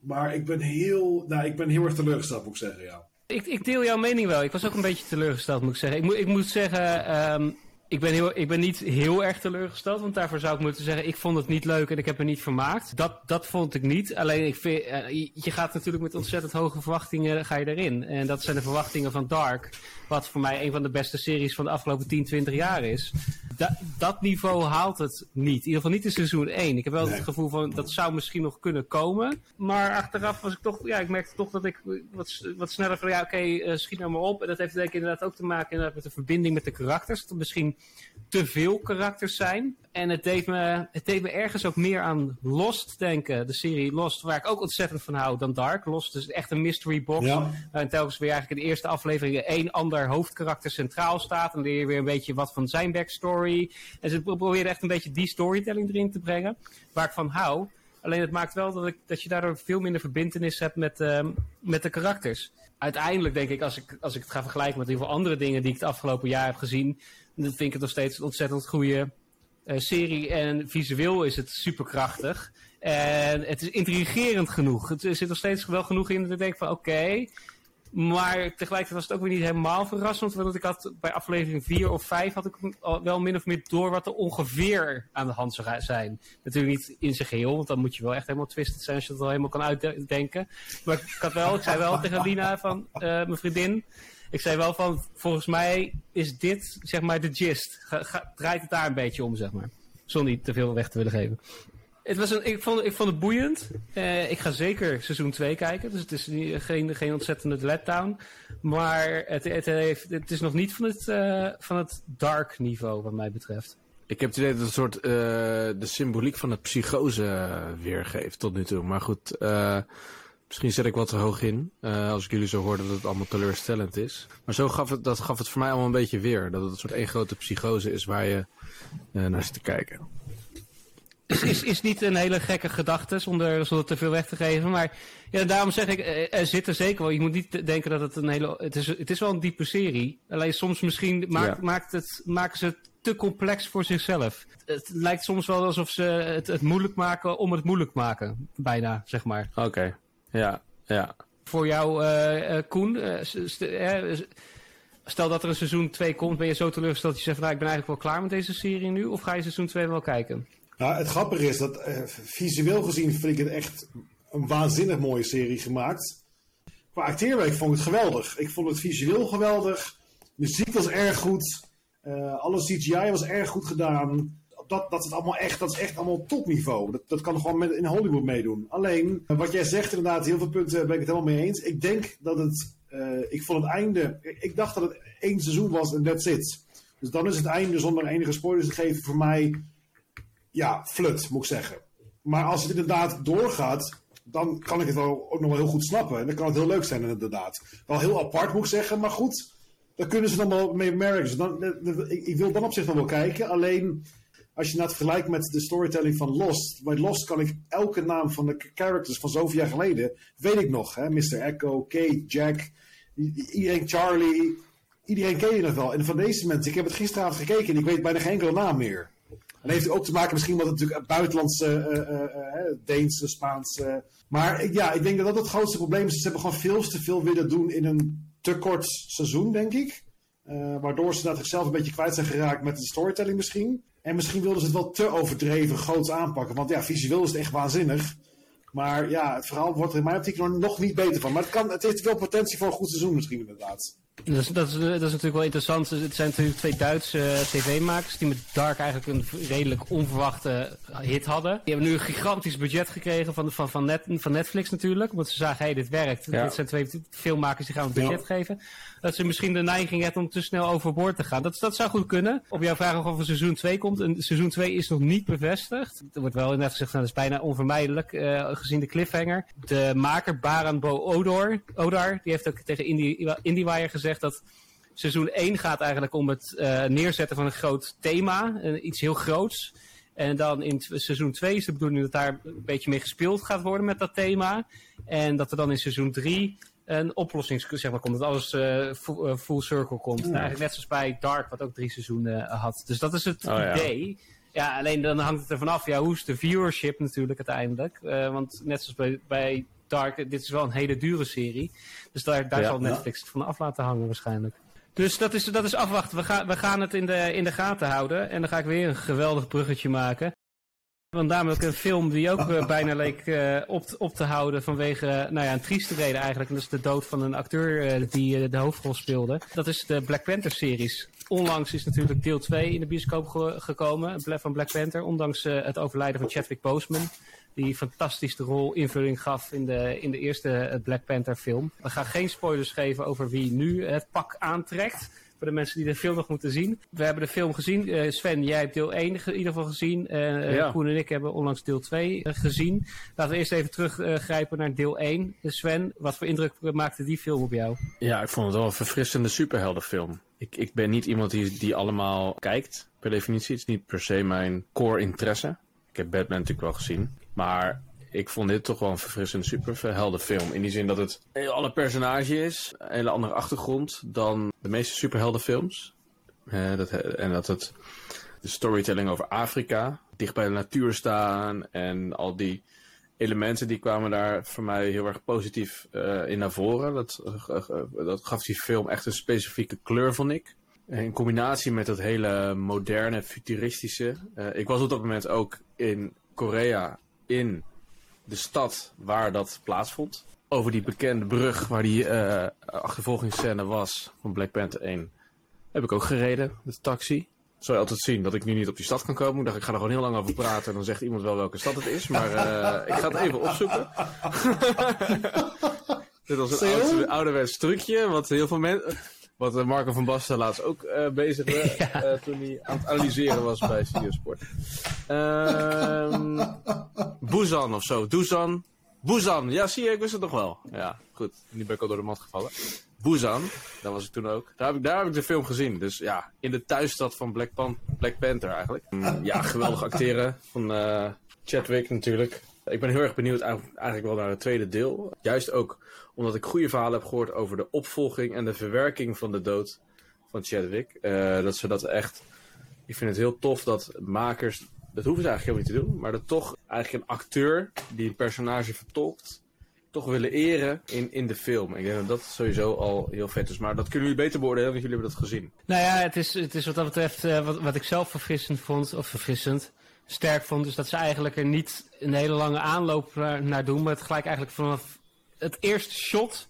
Maar ik ben heel, nou, ik ben heel erg teleurgesteld, moet ik zeggen, ja. Ik, ik deel jouw mening wel. Ik was ook een beetje teleurgesteld, moet ik zeggen. Ik, moet, ik moet zeggen, um, ik ben, heel, ik ben niet heel erg teleurgesteld, want daarvoor zou ik moeten zeggen, ik vond het niet leuk en ik heb me niet vermaakt. Dat, dat vond ik niet. Alleen, ik vind, uh, je gaat natuurlijk met ontzettend hoge verwachtingen ga je erin. En dat zijn de verwachtingen van Dark, wat voor mij een van de beste series van de afgelopen 10, 20 jaar is. Da dat niveau haalt het niet. In ieder geval niet in seizoen 1. Ik heb wel nee. het gevoel van, dat zou misschien nog kunnen komen. Maar achteraf was ik toch, ja, ik merkte toch dat ik wat, wat sneller van, ja, oké, okay, uh, schiet nou maar op. En dat heeft denk ik inderdaad ook te maken met de verbinding met de karakters. Dat te veel karakters zijn. En het deed, me, het deed me ergens ook meer aan Lost denken. De serie Lost, waar ik ook ontzettend van hou dan Dark. Lost is echt een mystery box. Ja. En telkens weer eigenlijk in de eerste aflevering één ander hoofdkarakter centraal staat. En leer je weer een beetje wat van zijn backstory. En ze proberen echt een beetje die storytelling erin te brengen. Waar ik van hou. Alleen het maakt wel dat, ik, dat je daardoor veel minder verbindenis hebt met, uh, met de karakters. Uiteindelijk denk ik, als ik, als ik het ga vergelijken met heel veel andere dingen die ik het afgelopen jaar heb gezien, dan vind ik het nog steeds een ontzettend goede uh, serie. En visueel is het superkrachtig. En het is intrigerend genoeg. Het, zit nog steeds wel genoeg in dat ik denk van oké. Maar tegelijkertijd was het ook weer niet helemaal verrassend. Want ik had bij aflevering 4 of 5 had ik wel min of meer door wat er ongeveer aan de hand zou zijn. Natuurlijk niet in zijn geheel, want dan moet je wel echt helemaal twisted zijn als je het al helemaal kan uitdenken. Maar ik had wel, ik zei wel tegen Lina van uh, mijn vriendin. Ik zei wel van, volgens mij is dit zeg maar de gist. Ga, ga, draait het daar een beetje om, zeg maar. Zonder niet te veel weg te willen geven. Het was een, ik, vond, ik vond het boeiend. Uh, ik ga zeker seizoen 2 kijken. Dus het is niet, geen, geen ontzettende letdown. Maar het, het, heeft, het is nog niet van het, uh, van het dark niveau wat mij betreft. Ik heb het idee dat het een soort uh, de symboliek van het psychose weergeeft tot nu toe. Maar goed, misschien zet ik wat te hoog in. als ik jullie zo hoorde dat het allemaal teleurstellend is. Maar zo gaf het, dat gaf het voor mij allemaal een beetje weer. Dat het een soort één grote psychose is waar je naar zit te kijken is, is, is niet een hele gekke gedachte, zonder, zonder te veel weg te geven. Maar ja, daarom zeg ik, eh, er zit er zeker wel. Je moet niet denken dat het een hele... Het is, het is wel een diepe serie. Alleen soms misschien maakt, ja. maakt het, maken ze het te complex voor zichzelf. Het lijkt soms wel alsof ze het, het moeilijk maken om het moeilijk maken. Bijna, zeg maar. Oké, okay. Ja. Ja. Voor jou, uh, Koen, stel dat er een seizoen 2 komt, ben je zo teleurgesteld dat je zegt, nou, ik ben eigenlijk wel klaar met deze serie nu? Of ga je seizoen 2 wel kijken? Nou, het grappige is dat visueel gezien vind ik het echt een waanzinnig mooie serie gemaakt. Qua acteerwerk vond ik het geweldig. Ik vond het visueel geweldig. Muziek was erg goed. Uh, alle CGI was erg goed gedaan. Dat, dat, is allemaal echt, dat is echt allemaal topniveau. Dat, dat kan gewoon met, in Hollywood meedoen. Alleen, wat jij zegt inderdaad, heel veel punten ben ik het helemaal mee eens. Ik denk dat het, uh, ik vond het einde, ik dacht dat het één seizoen was en that's it. Dus dan is het einde zonder enige spoilers te geven voor mij, ja, flut moet ik zeggen. Maar als het inderdaad doorgaat, dan kan ik het wel, ook nog wel heel goed snappen. En dan kan het heel leuk zijn inderdaad. Wel heel apart moet ik zeggen, maar goed. Daar kunnen ze dan wel mee merken. Dus dan, ik, ik, wil dan op zich wel wel kijken. Alleen, als je het vergelijkt met de storytelling van Lost. Bij Lost kan ik elke naam van de characters van zoveel jaar geleden, weet ik nog. Hè? Mr. Echo, Kate, Jack, iedereen Charlie. Iedereen ken je nog wel. En van deze mensen, ik heb het gisteravond gekeken en ik weet bijna geen enkele naam meer. En heeft ook te maken misschien met het natuurlijk buitenlandse, uh, uh, Deense, Spaanse. maar ja, ik denk dat dat het grootste probleem is. Ze hebben gewoon veel te veel willen doen in een te kort seizoen, denk ik. waardoor ze zichzelf een beetje kwijt zijn geraakt met de storytelling misschien. En misschien wilden ze het wel te overdreven groots aanpakken. Want ja, visueel is het echt waanzinnig. Maar ja, het verhaal wordt er in mijn optiek nog niet beter van. Maar het, kan, het heeft wel potentie voor een goed seizoen misschien inderdaad. Dat dat, is, dat is natuurlijk wel interessant. Het zijn natuurlijk twee Duitse eh, tv-makers die met Dark eigenlijk een redelijk onverwachte hit hadden. Die hebben nu een gigantisch budget gekregen van, van, van, net, van Netflix natuurlijk. Want ze zagen, hé, hey, dit werkt. Dit zijn twee filmmakers die gaan een budget geven. Dat ze misschien de neiging hebben om te snel overboord te gaan. Dat, dat zou goed kunnen. Op jouw vraag of er seizoen 2 komt. En seizoen 2 is nog niet bevestigd. Er wordt wel net gezegd, nou, dat is bijna onvermijdelijk uh, gezien de cliffhanger. De maker Baran Bo Odor, Odar, die heeft ook tegen Indie, IndieWire gezegd dat seizoen 1 gaat eigenlijk om het uh, neerzetten van een groot thema. Uh, iets heel groots. En dan in seizoen 2 is de bedoeling dat daar een beetje mee gespeeld gaat worden met dat thema. En dat er dan in seizoen 3 een oplossing zeg maar, komt. Dat alles uh, full, full, circle komt. Ja. Eigenlijk net zoals bij Dark, wat ook drie seizoenen had. Dus dat is het oh, idee. Ja. ja. alleen dan hangt het ervan af. Ja, hoe is de viewership natuurlijk uiteindelijk? want net zoals bij, bij Dark, dit is wel een hele dure serie. Dus daar, daar zal Netflix het van af laten hangen waarschijnlijk. Dus dat is, dat is afwachten. We, gaan we gaan het in de, in de gaten houden. En dan ga ik weer een geweldig bruggetje maken. Want namelijk een film die ook uh, bijna leek uh, op, op te houden vanwege nou ja, een trieste reden eigenlijk. En dat is de dood van een acteur die de hoofdrol speelde. Dat is de Black Panther series. Onlangs is natuurlijk deel 2 in de bioscoop ge gekomen van Black Panther. Ondanks het overlijden van Chadwick Boseman die fantastisch de rol invulling gaf in de, in de eerste eh, Black Panther film. We gaan geen spoilers geven over wie nu het pak aantrekt. Voor de mensen die de film nog moeten zien. We hebben de film gezien. Uh, Sven, jij hebt deel 1 in ieder geval gezien. Uh, ja. Koen en ik hebben onlangs deel 2 uh, gezien. Laten we eerst even teruggrijpen naar deel 1. Sven, wat voor indruk maakte die film op jou? Ja, ik vond het wel een verfrissende superheldenfilm. Ik, ik ben niet iemand die, die allemaal kijkt, per definitie. Het is niet per se mijn core interesse. Ik heb Batman natuurlijk wel gezien. Maar ik vond dit toch wel een verfrissend superheldenfilm. In die zin dat het een alle personage is. Een hele andere achtergrond dan de meeste superheldenfilms. Uh, dat, en dat het de storytelling over Afrika, dicht bij de natuur staan en al die elementen die kwamen daar voor mij heel erg positief uh, in naar voren. Dat, uh, dat gaf die film echt een specifieke kleur, vond ik. In combinatie met dat hele moderne, futuristische. ik was op dat moment ook in Korea in de stad waar dat plaatsvond. Over die bekende brug waar die uh, achtervolgingsscène was van Black Panther 1. Heb ik ook gereden met de taxi. Zou je altijd zien dat ik nu niet op die stad kan komen. Ik dacht, ik ga er gewoon heel lang over praten. En dan zegt iemand wel welke stad het is. Maar uh, ik ga het even opzoeken. Dit was een oude, ouderwets trucje. Wat heel veel mensen... Wat eh, Marco van Basten laatst ook uh, bezig was ja. uh, toen hij aan het analyseren was bij Studiosport. Um, Busan of zo. Dusan. Busan. Ja, zie je, ik wist het nog wel. Ja, goed. Nu ben ik al door de mat gevallen. Busan, daar was ik toen ook. Daar heb ik, daar heb ik de film gezien. Dus ja, in de thuisstad van Black, Pan Black Panther eigenlijk. Mm, ja, geweldig acteren van Chadwick natuurlijk. Ik ben heel erg benieuwd eigenlijk wel naar het tweede deel. Juist ook omdat ik goede verhalen heb gehoord over de opvolging en de verwerking van de dood van Chadwick. Uh, dat ze dat echt. Ik vind het heel tof dat makers. Dat hoeven ze eigenlijk helemaal niet te doen. Maar dat toch eigenlijk een acteur die een personage vertolkt. toch willen eren in, in de film. Ik denk dat dat sowieso al heel vet is. Maar dat kunnen jullie beter beoordelen, want jullie hebben dat gezien. Nou ja, het is, het is wat dat betreft, uh, wat, wat ik zelf verfrissend vond, of verfrissend, sterk vond, is dat ze eigenlijk er niet een hele lange aanloop naar, doen, maar het gelijk eigenlijk vanaf het eerste shot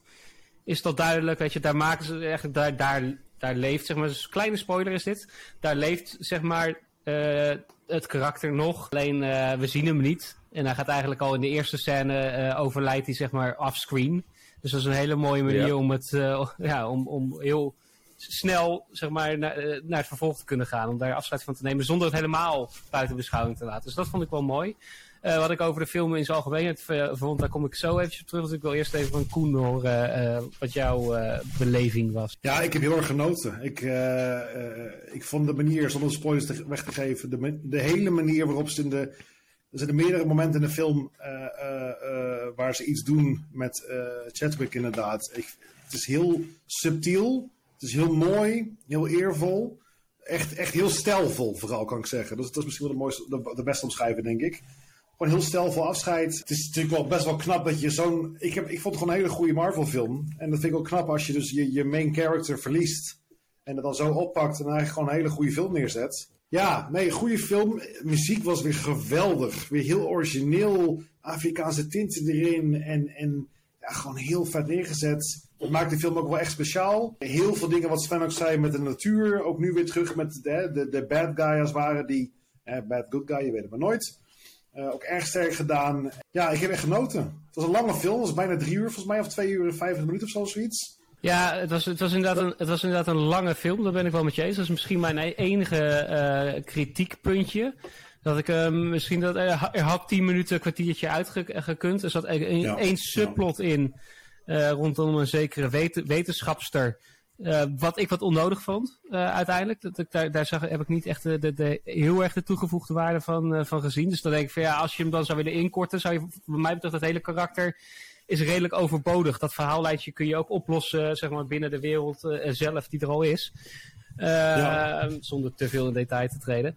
is dat duidelijk, weet je, daar maken ze eigenlijk, daar, daar, daar leeft, zeg maar, dus kleine spoiler is dit, daar leeft, zeg maar, uh, het karakter nog, alleen uh, we zien hem niet. En hij gaat eigenlijk al in de eerste scène uh, overlijdt hij zeg maar offscreen. Dus dat is een hele mooie manier ja. om het ja, om, om heel snel zeg maar, naar, naar het vervolg te kunnen gaan. Om daar afscheid van te nemen zonder het helemaal buiten beschouwing te laten. Dus dat vond ik wel mooi. Uh, wat ik over de film in zijn algemeenheid vond, daar kom ik zo eventjes op terug. Want ik wil eerst even van Koen horen wat jouw beleving was. Ja, ik heb heel erg genoten. Ik, ik vond de manier, zonder spoilers te, weg te geven, de, de hele manier waarop ze in de er zijn meerdere momenten in de film waar ze iets doen met Chadwick inderdaad. Het is heel subtiel, het is heel mooi, heel eervol. Echt, echt heel stijlvol vooral kan ik zeggen. Dat is, dat is misschien wel de, mooiste, de, beste omschrijving denk ik. Gewoon heel stijlvol afscheid. Het is natuurlijk wel best wel knap dat je zo'n... Ik, heb, ik vond het gewoon een hele goede Marvel film. En dat vind ik ook knap als je dus je, je main character verliest. En het dan zo oppakt en eigenlijk gewoon een hele goede film neerzet. Ja, nee, goede film. Muziek was weer geweldig. Weer heel origineel. Afrikaanse tinten erin. En, en ja, gewoon heel vet neergezet. Dat maakt de film ook wel echt speciaal. Heel veel dingen wat Sven ook zei met de natuur. Ook nu weer terug met de, de, de bad guy als ware. Die, eh, bad good guy, je weet het maar nooit. Uh, ook erg sterk gedaan. Ja, ik heb echt genoten. Het was een lange film. Het was bijna drie uur volgens mij. Of twee uur en vijftig minuten of zo, zoiets. Ja, het was, het, was inderdaad een, het was inderdaad een lange film, daar ben ik wel met je eens. Dat is misschien mijn enige uh, kritiekpuntje. Dat ik uh, misschien dat er had tien minuten een kwartiertje uitgekund. Er zat één ja. subplot ja. in uh, rondom een zekere wet, wetenschapster. Uh, wat ik wat onnodig vond, uh, uiteindelijk. Dat ik, daar, daar zag, heb ik niet echt de, de, de, heel erg de toegevoegde waarde van, van gezien. Dus dan denk ik van ja, als je hem dan zou willen inkorten, zou je, voor mij betreft, het hele karakter is redelijk overbodig. Dat verhaallijntje kun je ook oplossen zeg maar, binnen de wereld zelf die er al is. Ja. Zonder te veel in detail te treden.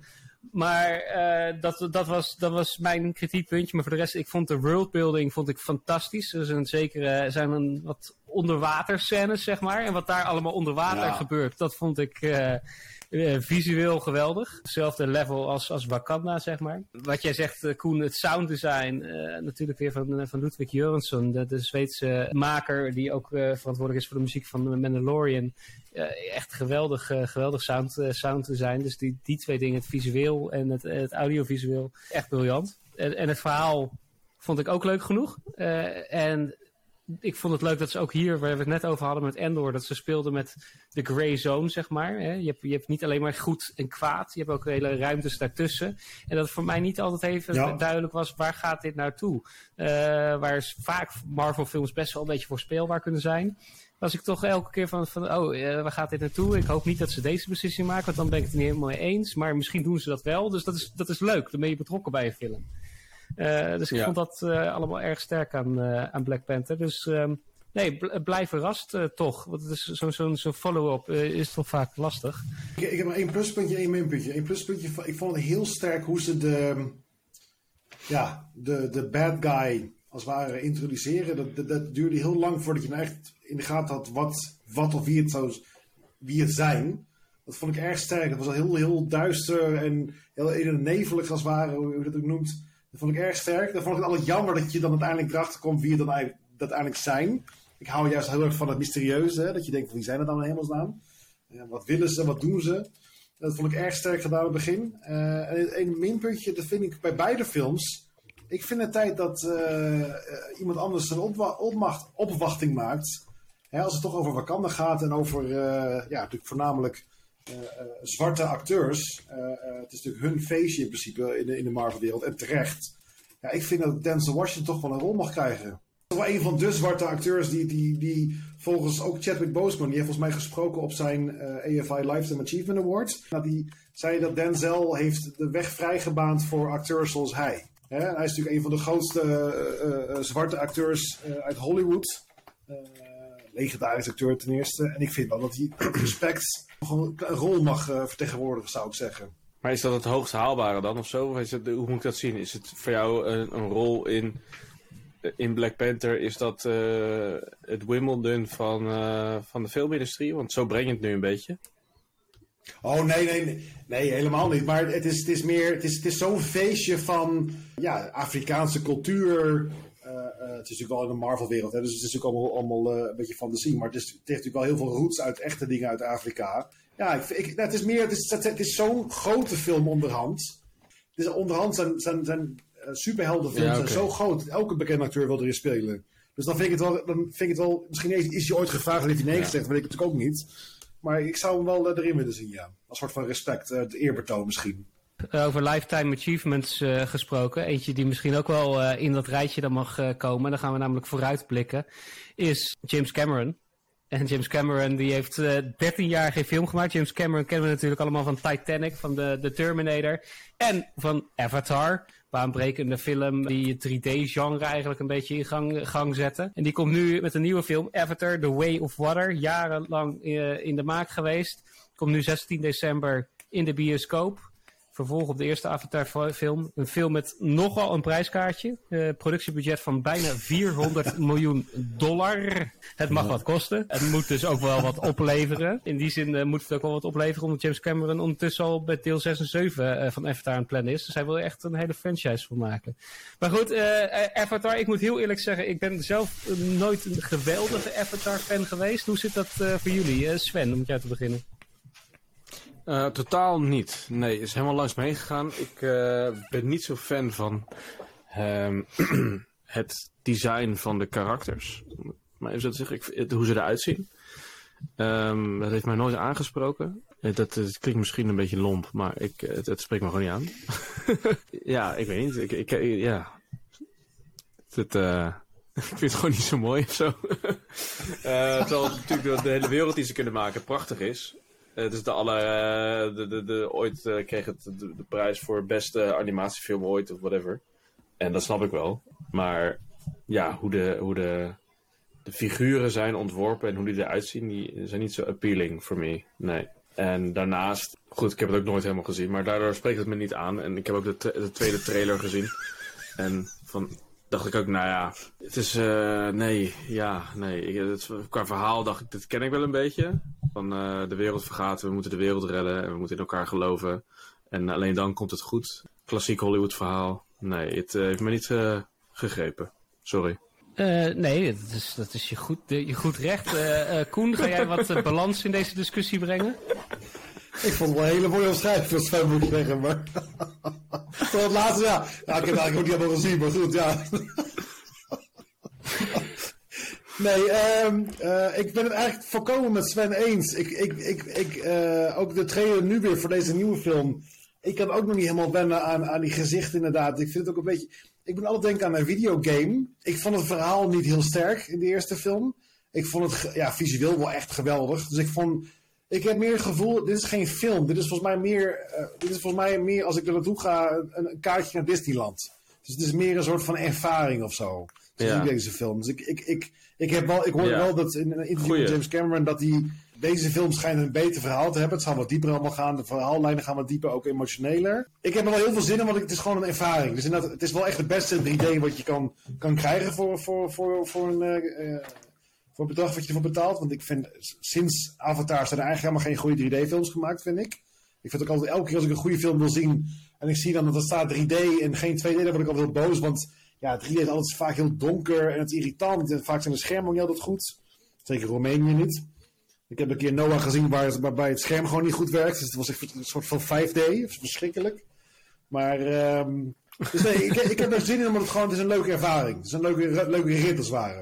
Maar uh, dat, dat, was, dat was mijn kritiekpuntje. Maar voor de rest, ik vond de worldbuilding vond ik fantastisch. Er zijn zeker zijn een wat onderwaterscènes, zeg maar. En wat daar allemaal onder water ja. gebeurt, dat vond ik uh, visueel geweldig. Hetzelfde level als, als Wakanda, zeg maar. Wat jij zegt, uh, Koen, het sounddesign, uh, natuurlijk weer van, van Ludwig Jurensson, de, Zweedse maker die ook verantwoordelijk is voor de muziek van Mandalorian. echt geweldig, geweldig sound, sounddesign. Dus die, die twee dingen, het visueel en het, het audiovisueel, echt briljant. En, en het verhaal vond ik ook leuk genoeg. en ik vond het leuk dat ze ook hier, waar we het net over hadden met Endor, dat ze speelden met de gray zone, zeg maar. Hè? Je, hebt, je hebt niet alleen maar goed en kwaad, je hebt ook hele ruimtes daartussen. En dat voor mij niet altijd even ja. duidelijk was, waar gaat dit naartoe? Uh, waar vaak Marvel-films best wel een beetje voorspelbaar kunnen zijn. Was ik toch elke keer van, van oh, uh, waar gaat dit naartoe? Ik hoop niet dat ze deze beslissing maken, want dan ben ik het niet helemaal mee eens. Maar misschien doen ze dat wel, dus dat is, dat is leuk. Dan ben je betrokken bij een film. Uh, dus ik ja. vond dat uh, allemaal erg sterk aan, uh, aan Black Panther. Dus um, nee, bl blijf verrast toch. Want het is zo'n zo zo follow-up is toch vaak lastig. Ik, ik, heb maar één pluspuntje, één minpuntje. Eén pluspuntje, ik vond het heel sterk hoe ze de, ja, de, de bad guy als het ware introduceren. Dat, dat, dat, duurde heel lang voordat je nou echt in de gaten had wat, wat of wie het, zou, wie het zijn. Dat vond ik erg sterk. Het was al heel, heel duister en heel nevelig als het ware, hoe je dat ook noemt. Dat vond ik erg sterk. Dan vond ik het altijd jammer dat je dan uiteindelijk erachter komt wie het dan dat eigenlijk zijn. Ik hou juist heel erg van het mysterieuze. Hè? Dat je denkt, wie zijn het dan in hemelsnaam? Wat willen ze, wat doen ze? Dat vond ik erg sterk gedaan in het begin. Uh, en een minpuntje, dat vind ik bij beide films. Ik vind het tijd dat uh, iemand anders een opmacht, opwachting maakt. Hè, als het toch over Wakanda gaat en over, ja, natuurlijk voornamelijk zwarte acteurs. het is natuurlijk hun feestje in principe in de, in de Marvel-wereld. En terecht. Ja, ik vind dat Denzel Washington toch wel een rol mag krijgen. Wel een van de zwarte acteurs die, die, die volgens ook Chadwick Boseman, die heeft volgens mij gesproken op zijn uh, AFI Lifetime Achievement Award. Nou, die zei dat Denzel heeft de weg vrijgebaand voor acteurs zoals hij. Hij is natuurlijk een van de grootste zwarte acteurs uit Hollywood. Legendarisch acteur ten eerste. En ik vind wel dat hij respect een rol mag vertegenwoordigen, zou ik zeggen. Maar is dat het hoogst haalbare dan of zo? Of is het, hoe moet ik dat zien? Is het voor jou een, een rol in in Black Panther is dat uh, het Wimbledon van, uh, van de filmindustrie? Want zo breng je het nu een beetje. Oh nee, nee, nee, helemaal niet. Maar het is, het is meer, het is, het is zo'n feestje van ja, Afrikaanse cultuur. Uh, het is natuurlijk wel in de Marvel-wereld, dus het is natuurlijk allemaal, allemaal een beetje fantasie. Maar het, is, het heeft natuurlijk wel heel veel roots uit echte dingen uit Afrika. Ja, ik, ik, nou, het is meer, het is, het is zo'n grote film onderhand. Het is onderhand zijn, zijn, zijn superheldenfilms ja, okay. zijn zo groot. Elke bekende acteur wil erin spelen. Dus dan vind ik het wel, dan vind ik het wel misschien is hij ooit gevraagd en heeft hij nee gezegd, weet ik natuurlijk ook niet. Maar ik zou hem wel erin willen zien, ja. Als soort van respect, het eerbetoon misschien. Over lifetime achievements uh, gesproken, eentje die misschien ook wel uh, in dat rijtje dan mag komen, dan gaan we namelijk vooruitblikken, is James Cameron. En James Cameron die heeft 13 jaar geen film gemaakt. James Cameron kennen we natuurlijk allemaal van Titanic, van de, de Terminator en van Avatar baanbrekende film die het 3D-genre eigenlijk een beetje in gang, gang zette. En die komt nu met een nieuwe film, Avatar, The Way of Water, jarenlang in de maak geweest. Komt nu 16 december in de bioscoop vervolg op de eerste Avatar-film. Een film met nogal een prijskaartje. Uh, productiebudget van bijna 400 miljoen dollar. Het mag wat kosten. Het moet dus ook wel wat opleveren. In die zin uh, moet het ook wel wat opleveren, omdat James Cameron ondertussen al bij deel 6 en 7 uh, van Avatar aan het plannen is. Dus hij wil er echt een hele franchise van maken. Maar goed, Avatar, ik moet heel eerlijk zeggen, ik ben zelf nooit een geweldige Avatar-fan geweest. Hoe zit dat voor jullie? Sven, om met jou te beginnen. Uh, totaal niet. Nee, is helemaal langs me heen gegaan. Ik uh, ben niet zo fan van um, het design van de karakters. Maar even zo te zeggen, ik, hoe ze eruit zien. Um, dat heeft mij nooit aangesproken. Dat, dat, klinkt misschien een beetje lomp, maar ik, het, spreekt me gewoon niet aan. ja, ik weet niet. Ik, ik, ja. Uh, ik vind het gewoon niet zo mooi of zo. terwijl natuurlijk de hele wereld die ze kunnen maken prachtig is. Het is de alle, uh, de, de, de, ooit uh, kreeg het de, de, prijs voor beste animatiefilm ooit of whatever. En dat snap ik wel. Maar ja, hoe de, hoe de, de figuren zijn ontworpen en hoe die eruit zien, die zijn niet zo appealing voor me. Nee. En daarnaast, goed, ik heb het ook nooit helemaal gezien, maar daardoor spreekt het me niet aan. En ik heb ook de, de tweede trailer gezien. En van, dacht ik ook, nou ja, het is, uh, nee, ja, nee. Ik, het, qua verhaal dacht ik, dit ken ik wel een beetje. Van uh, de wereld vergaat, we moeten de wereld redden en we moeten in elkaar geloven. En alleen dan komt het goed. Klassiek Hollywood verhaal. Nee, het uh, heeft me niet gegrepen. Sorry. nee, dat is, dat is je, goed, je goed recht. Koen, ga jij wat balans in deze discussie brengen? Ik vond het wel een hele mooie omschrijving moet ik zeggen, maar... Tot het laatste, ja. Nou, ik heb het eigenlijk ook niet helemaal gezien, maar goed, ja. Nee, um, uh, ik ben het eigenlijk volkomen met Sven eens. Ik, ik, ik, ik, uh, ook de trailer nu weer voor deze nieuwe film. Ik kan ook nog niet helemaal wennen aan, aan die gezichten inderdaad. Ik vind het ook een beetje... Ik ben altijd denken aan een videogame. Ik vond het verhaal niet heel sterk in de eerste film. Ik vond het ja, visueel wel echt geweldig. Dus ik vond ik heb meer het gevoel, dit is geen film. Dit is volgens mij meer, uh, dit is volgens mij meer als ik er naartoe ga, een, een, kaartje naar Disneyland. Dus het is meer een soort van ervaring of zo. Ja. deze film. Dus ik, ik, ik, ik, heb wel, ik hoor wel dat in een interview met James Cameron dat hij deze film schijnt een beter verhaal te hebben. Het zal wat dieper allemaal gaan. De verhaallijnen gaan wat dieper, ook emotioneler. Ik heb er wel heel veel zin in, want het is gewoon een ervaring. Dus het is wel echt het beste 3D wat je kan, kan krijgen voor, voor, voor, voor een, uh, voor het bedrag wat je ervoor betaalt. Want ik vind, sinds Avatar zijn er eigenlijk helemaal geen goede 3D-films gemaakt, vind ik. Ik vind ook altijd, elke keer als ik een goede film wil zien en ik zie dan dat er staat 3D en geen 2D, dan word ik altijd heel boos. Want ja, 3D is altijd vaak heel donker en het is irritant. Vaak zijn de schermen ook niet altijd goed. Zeker Roemenië niet. Ik heb een keer Noah gezien waar, waarbij het scherm gewoon niet goed werkt. Dus het was echt een soort van 5D. Verschrikkelijk. Maar, um, dus nee, ik, ik heb er zin in omdat het gewoon, het is een leuke ervaring. Het is een leuke, leuke rit als.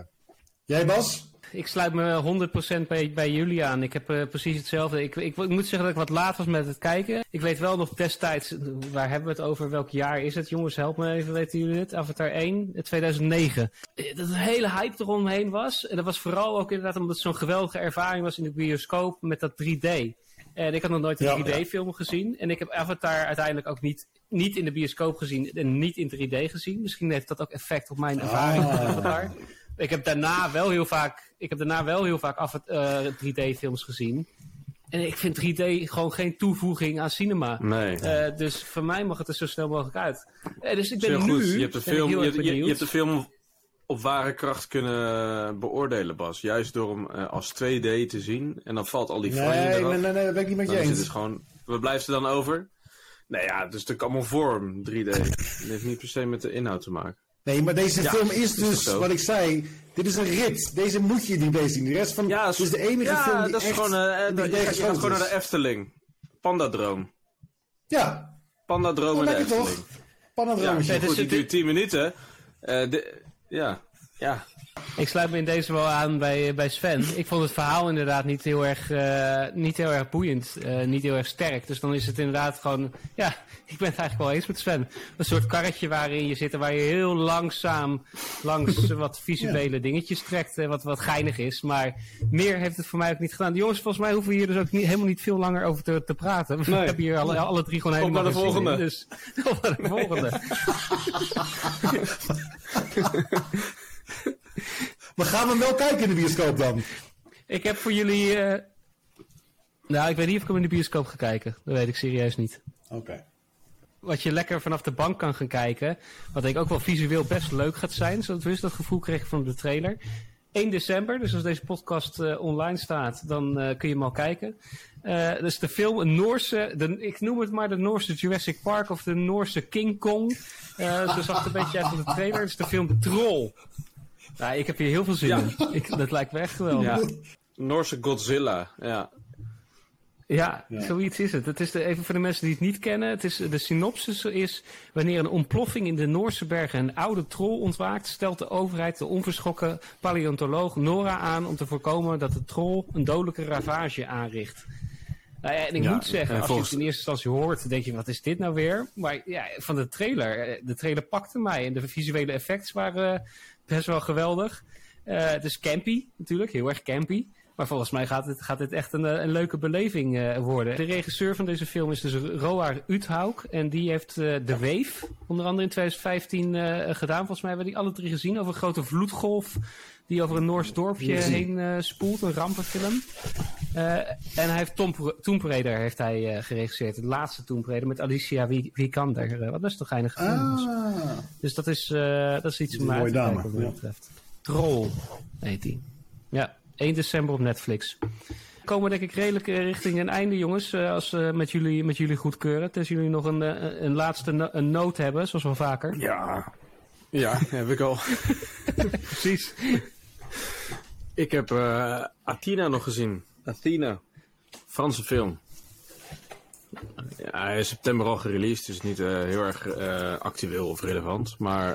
Jij Bas? Ik sluit me 100% bij, bij jullie aan. Ik heb uh, precies hetzelfde. Ik, ik, ik, moet zeggen dat ik wat laat was met het kijken. Ik weet wel nog destijds, waar hebben we het over? Welk jaar is het? Jongens, help me even, weten jullie het? Avatar 1, 2009. Eh, dat een hele hype eromheen was. En dat was vooral ook inderdaad omdat het zo'n geweldige ervaring was in de bioscoop met dat 3D. En ik had nog nooit een 3D-film gezien. En ik heb Avatar uiteindelijk ook niet, niet in de bioscoop gezien en niet in 3D gezien. Misschien heeft dat ook effect op mijn ervaring met ah. Avatar. Ik heb daarna wel heel vaak, ik heb daarna wel heel vaak af uh, 3D-films gezien. En ik vind 3D gewoon geen toevoeging aan cinema. Nee. Uh, dus voor mij mag het er zo snel mogelijk uit. Uh, dus ik ben nu. Goed. Je hebt de film, je, je, je, hebt de film op ware kracht kunnen beoordelen, Bas. Juist door hem uh, als 2D te zien. En dan valt al die franje nee, eraf. Nee, nee, nee, dat ben ik niet met je eens. Dus gewoon, wat blijft er dan over? Nee, ja, het is natuurlijk allemaal vorm, 3D. Het heeft niet per se met de inhoud te maken. Nee, maar deze Ja, film is dus, wat ik zei, dit is een rit. Deze moet je niet deze zien. De rest van, Ja, dit is de enige ja, film die dat is echt gewoon, eh, in dat- 3D je, gaat- gewoon naar de Efteling. Pandadroom. Ja, Pandadroom en de lijkt het Efteling. toch? Ja, die het- duurt 10 minuten. Eh, de, ja, ja. Ik sluit me in deze wel aan bij, bij Sven. Ik vond het verhaal inderdaad niet heel erg, eh, niet heel erg boeiend, eh, niet heel erg sterk. Dus dan is het inderdaad gewoon, ja, ik ben het eigenlijk wel eens met Sven. Een soort karretje waarin je zit en waar je heel langzaam langs wat visuele dingetjes trekt, eh, wat, wat geinig is. Maar meer heeft het voor mij ook niet gedaan. De jongens, volgens mij hoeven we hier dus ook niet, helemaal niet veel langer over te, te praten. We Nee. hebben hier alle, alle drie gewoon helemaal naar de in. volgende. Dus op naar de volgende. Maar gaan we hem wel kijken in de bioscoop dan? Ik heb voor jullie. eh, Nou, ik weet niet of ik hem in de bioscoop ga kijken. Dat weet ik serieus niet. Oké. Wat je lekker vanaf de bank kan gaan kijken. Wat denk ik ook wel visueel best leuk gaat zijn. Zo tenminste dat gevoel kreeg ik van de trailer. 1 december, dus als deze podcast eh, online staat, dan eh, kun je hem al kijken. Eh dus de film, een Noorse, de, ik noem het maar de Noorse Jurassic Park of de Noorse King Kong. Zo zag het een beetje uit van de trailer. Het is de film Troll. Nou, ik heb hier heel veel zin Ja. in. Ik, dat lijkt me echt geweldig. ja. Noorse Godzilla, ja. Ja, Ja. zoiets is het. Het is de, even voor de mensen die het niet kennen. Het is, de synopsis is... Wanneer een ontploffing in de Noorse bergen een oude troll ontwaakt... stelt de overheid de onverschrokken paleontoloog Nora aan... om te voorkomen dat de troll een dodelijke ravage aanricht. Nou ja, en ik Ja, moet zeggen, en als volgens- je het in eerste instantie hoort... denk je, wat is dit nou weer? Maar ja, van de trailer... eh, De trailer pakte mij. En de visuele effecten waren eh, best wel geweldig. Eh, het is campy natuurlijk, heel erg campy. Maar volgens mij gaat dit, gaat dit echt een, eh, een leuke beleving eh, worden. De regisseur van deze film is dus Roar Uthaug. En die heeft eh The Wave, onder andere in 2015 eh, gedaan. Volgens mij hebben die alle drie gezien. Over een grote vloedgolf die over een Noors dorpje heen eh, spoelt. Een rampenfilm. Eh, en hij heeft Tom, Tomb Raider heeft hij, eh, geregisseerd. Het laatste Tomb Raider met Alicia Wie- Vikander. wat best een geinige film. Ah. Dus dat is, eh, dat is iets om uit mooie te dame, kijken wat mij betreft. Troll heet die. Ja, 1 december op Netflix. We komen denk ik redelijk richting een einde, jongens. eh, als we met jullie, met jullie goedkeuren. Tenzij jullie nog een, een laatste no- een noot hebben, zoals wel vaker. Ja. Ja, heb ik al. Precies. Ik heb eh, Athena nog gezien. Athena. Franse film. Ja, hij is september al gereleased, dus niet eh, heel erg eh, actueel of relevant. Maar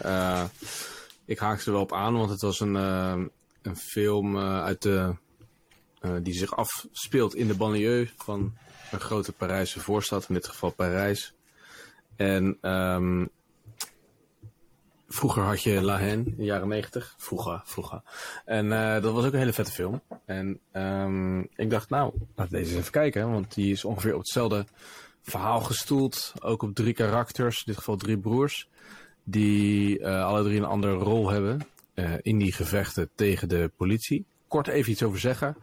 ik haakte er wel op aan, want het was een, een film uit de, die zich afspeelt in de banlieue van een grote Parijse voorstad, in dit geval Parijs. En ehm, vroeger had je La Haine, in de jaren negentig. Vroeger, vroeger. En eh, dat was ook een hele vette film. En ehm, ik dacht, nou, laat deze eens even kijken. Want die is ongeveer op hetzelfde verhaal gestoeld. Ook op drie karakters, in dit geval drie broers. Die eh, alle drie een andere rol hebben eh, in die gevechten tegen de politie. Kort even iets over zeggen.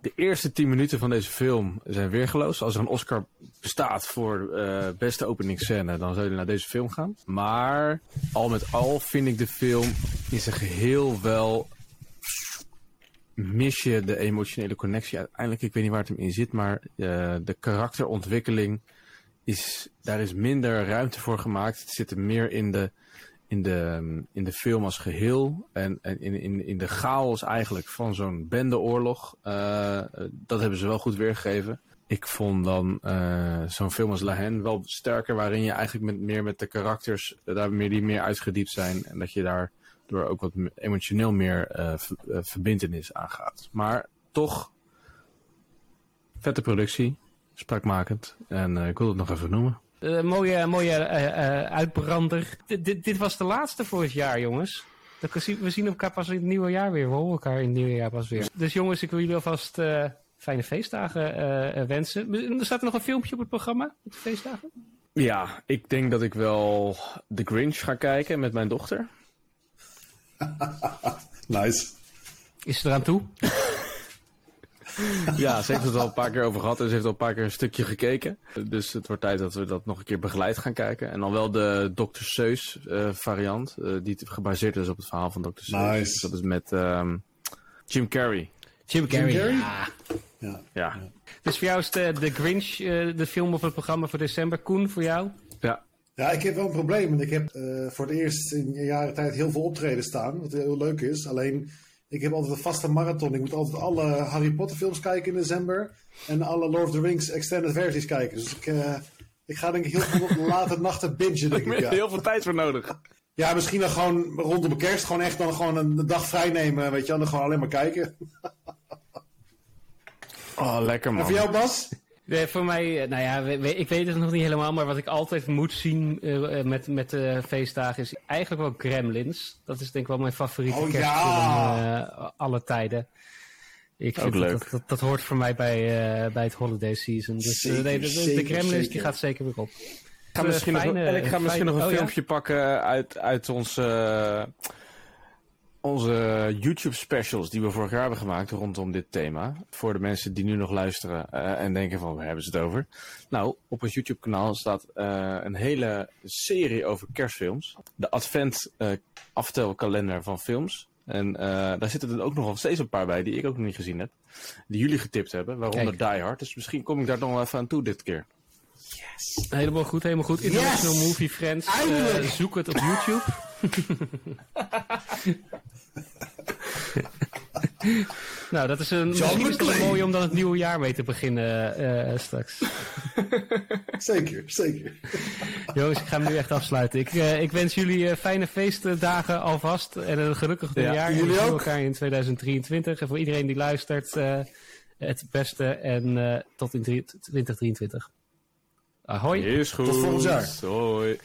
De eerste tien minuten van deze film zijn weergeloos. Als er een Oscar bestaat voor eh, beste openingsscène, dan zou je naar deze film gaan. Maar al met al vind ik de film in zijn geheel wel. Mis je de emotionele connectie uiteindelijk? Ik weet niet waar het hem in zit, maar eh, de karakterontwikkeling is. Daar is minder ruimte voor gemaakt. Het zit er meer in de, in de, in de film als geheel. En, en in, in, in de chaos eigenlijk van zo'n bendeoorlog. Eh, dat hebben ze wel goed weergegeven. Ik vond dan eh, zo'n film als La wel sterker, waarin je eigenlijk met, meer met de karakters, eh, daar meer, die meer uitgediept zijn. En dat je daardoor ook wat emotioneel meer eh, verbindenis aangaat. Maar toch, vette productie, spraakmakend. En ik wil het nog even noemen. Eh, mooie mooie eh, eh, uitbrander. Dit- dit- dit was de laatste voor het jaar, jongens. Dat we zien- elkaar pas in het nieuwe jaar weer. We horen elkaar in het nieuwe jaar pas weer. Dus jongens, ik wil jullie alvast eh, fijne feestdagen wensen. Er staat er nog een filmpje op het programma met de feestdagen? Ja, ik denk dat ik wel The Grinch ga kijken met mijn dochter. Nice. Is ze eraan toe? ja, ze heeft het al een paar keer over gehad en ze heeft al een paar keer een stukje gekeken. Dus het wordt tijd dat we dat nog een keer begeleid gaan kijken. En dan wel de Dr. Seuss uh, variant, uh, die gebaseerd is op het verhaal van Dr. Seuss. Nice. Dus dat is met um, Jim Carrey. Jim Carrey, Carrey? Ja. Ja. Ja. Dus voor jou is de, de Grinch uh, de film of het programma voor december. Koen, voor jou? Ja. Ja, ik heb wel een probleem. Want ik heb uh, voor het eerst in jaren tijd heel veel optreden staan. Wat heel leuk is. Alleen, ik heb altijd een vaste marathon. Ik moet altijd alle Harry Potter films kijken in december. En alle Lord of the Rings extended versies kijken. Dus ik, uh, ik ga denk ik heel veel late nachten bingen. Denk Daar ik, heb je ja. heel veel tijd voor nodig. ja, misschien dan gewoon rondom de kerst. Gewoon echt dan gewoon een dag vrij nemen. Weet je, en dan gewoon alleen maar kijken. Oh, lekker man. En voor jou, Bas? Nee, voor mij, nou ja, ik weet het nog niet helemaal, maar wat ik altijd moet zien uh, met, met de feestdagen is eigenlijk wel Gremlins. Dat is denk ik wel mijn favoriete oh, kerstfilm ja. uh, alle tijden. Ik Ook vind leuk. Dat, dat, dat, hoort voor mij bij, uh, bij het holiday season. Dus zeker, nee, de, de, zeker, de Gremlins zeker. die gaat zeker weer op. Ik ga misschien, fijne, nog, en ik ga misschien fijne, nog een oh, filmpje ja? pakken uit, uit onze, onze YouTube specials die we vorig jaar hebben gemaakt rondom dit thema. Voor de mensen die nu nog luisteren uh, en denken van waar hebben ze het over. Nou, op ons YouTube kanaal staat uh, een hele serie over kerstfilms. De advent uh, aftelkalender van films. En daar zitten er ook nog steeds een paar bij die ik ook nog niet gezien heb. Die jullie getipt hebben, waaronder Kijk. Die Hard. Dus misschien kom ik daar nog wel even aan toe dit keer. Yes. Helemaal goed, helemaal goed. International yes. Movie Friends. Uh, zoek het op YouTube. nou, dat is een, het mooi om dan het nieuwe jaar mee te beginnen uh, straks. zeker, zeker. Jongens, ik ga hem nu echt afsluiten. Ik, uh, ik wens jullie fijne feestdagen alvast en een gelukkig ja, jaar. Jullie we zien ook. elkaar in 2023. En voor iedereen die luistert, uh, het beste en tot in 2023. Ahoy. Is goed. Tot volgend jaar. Hoi.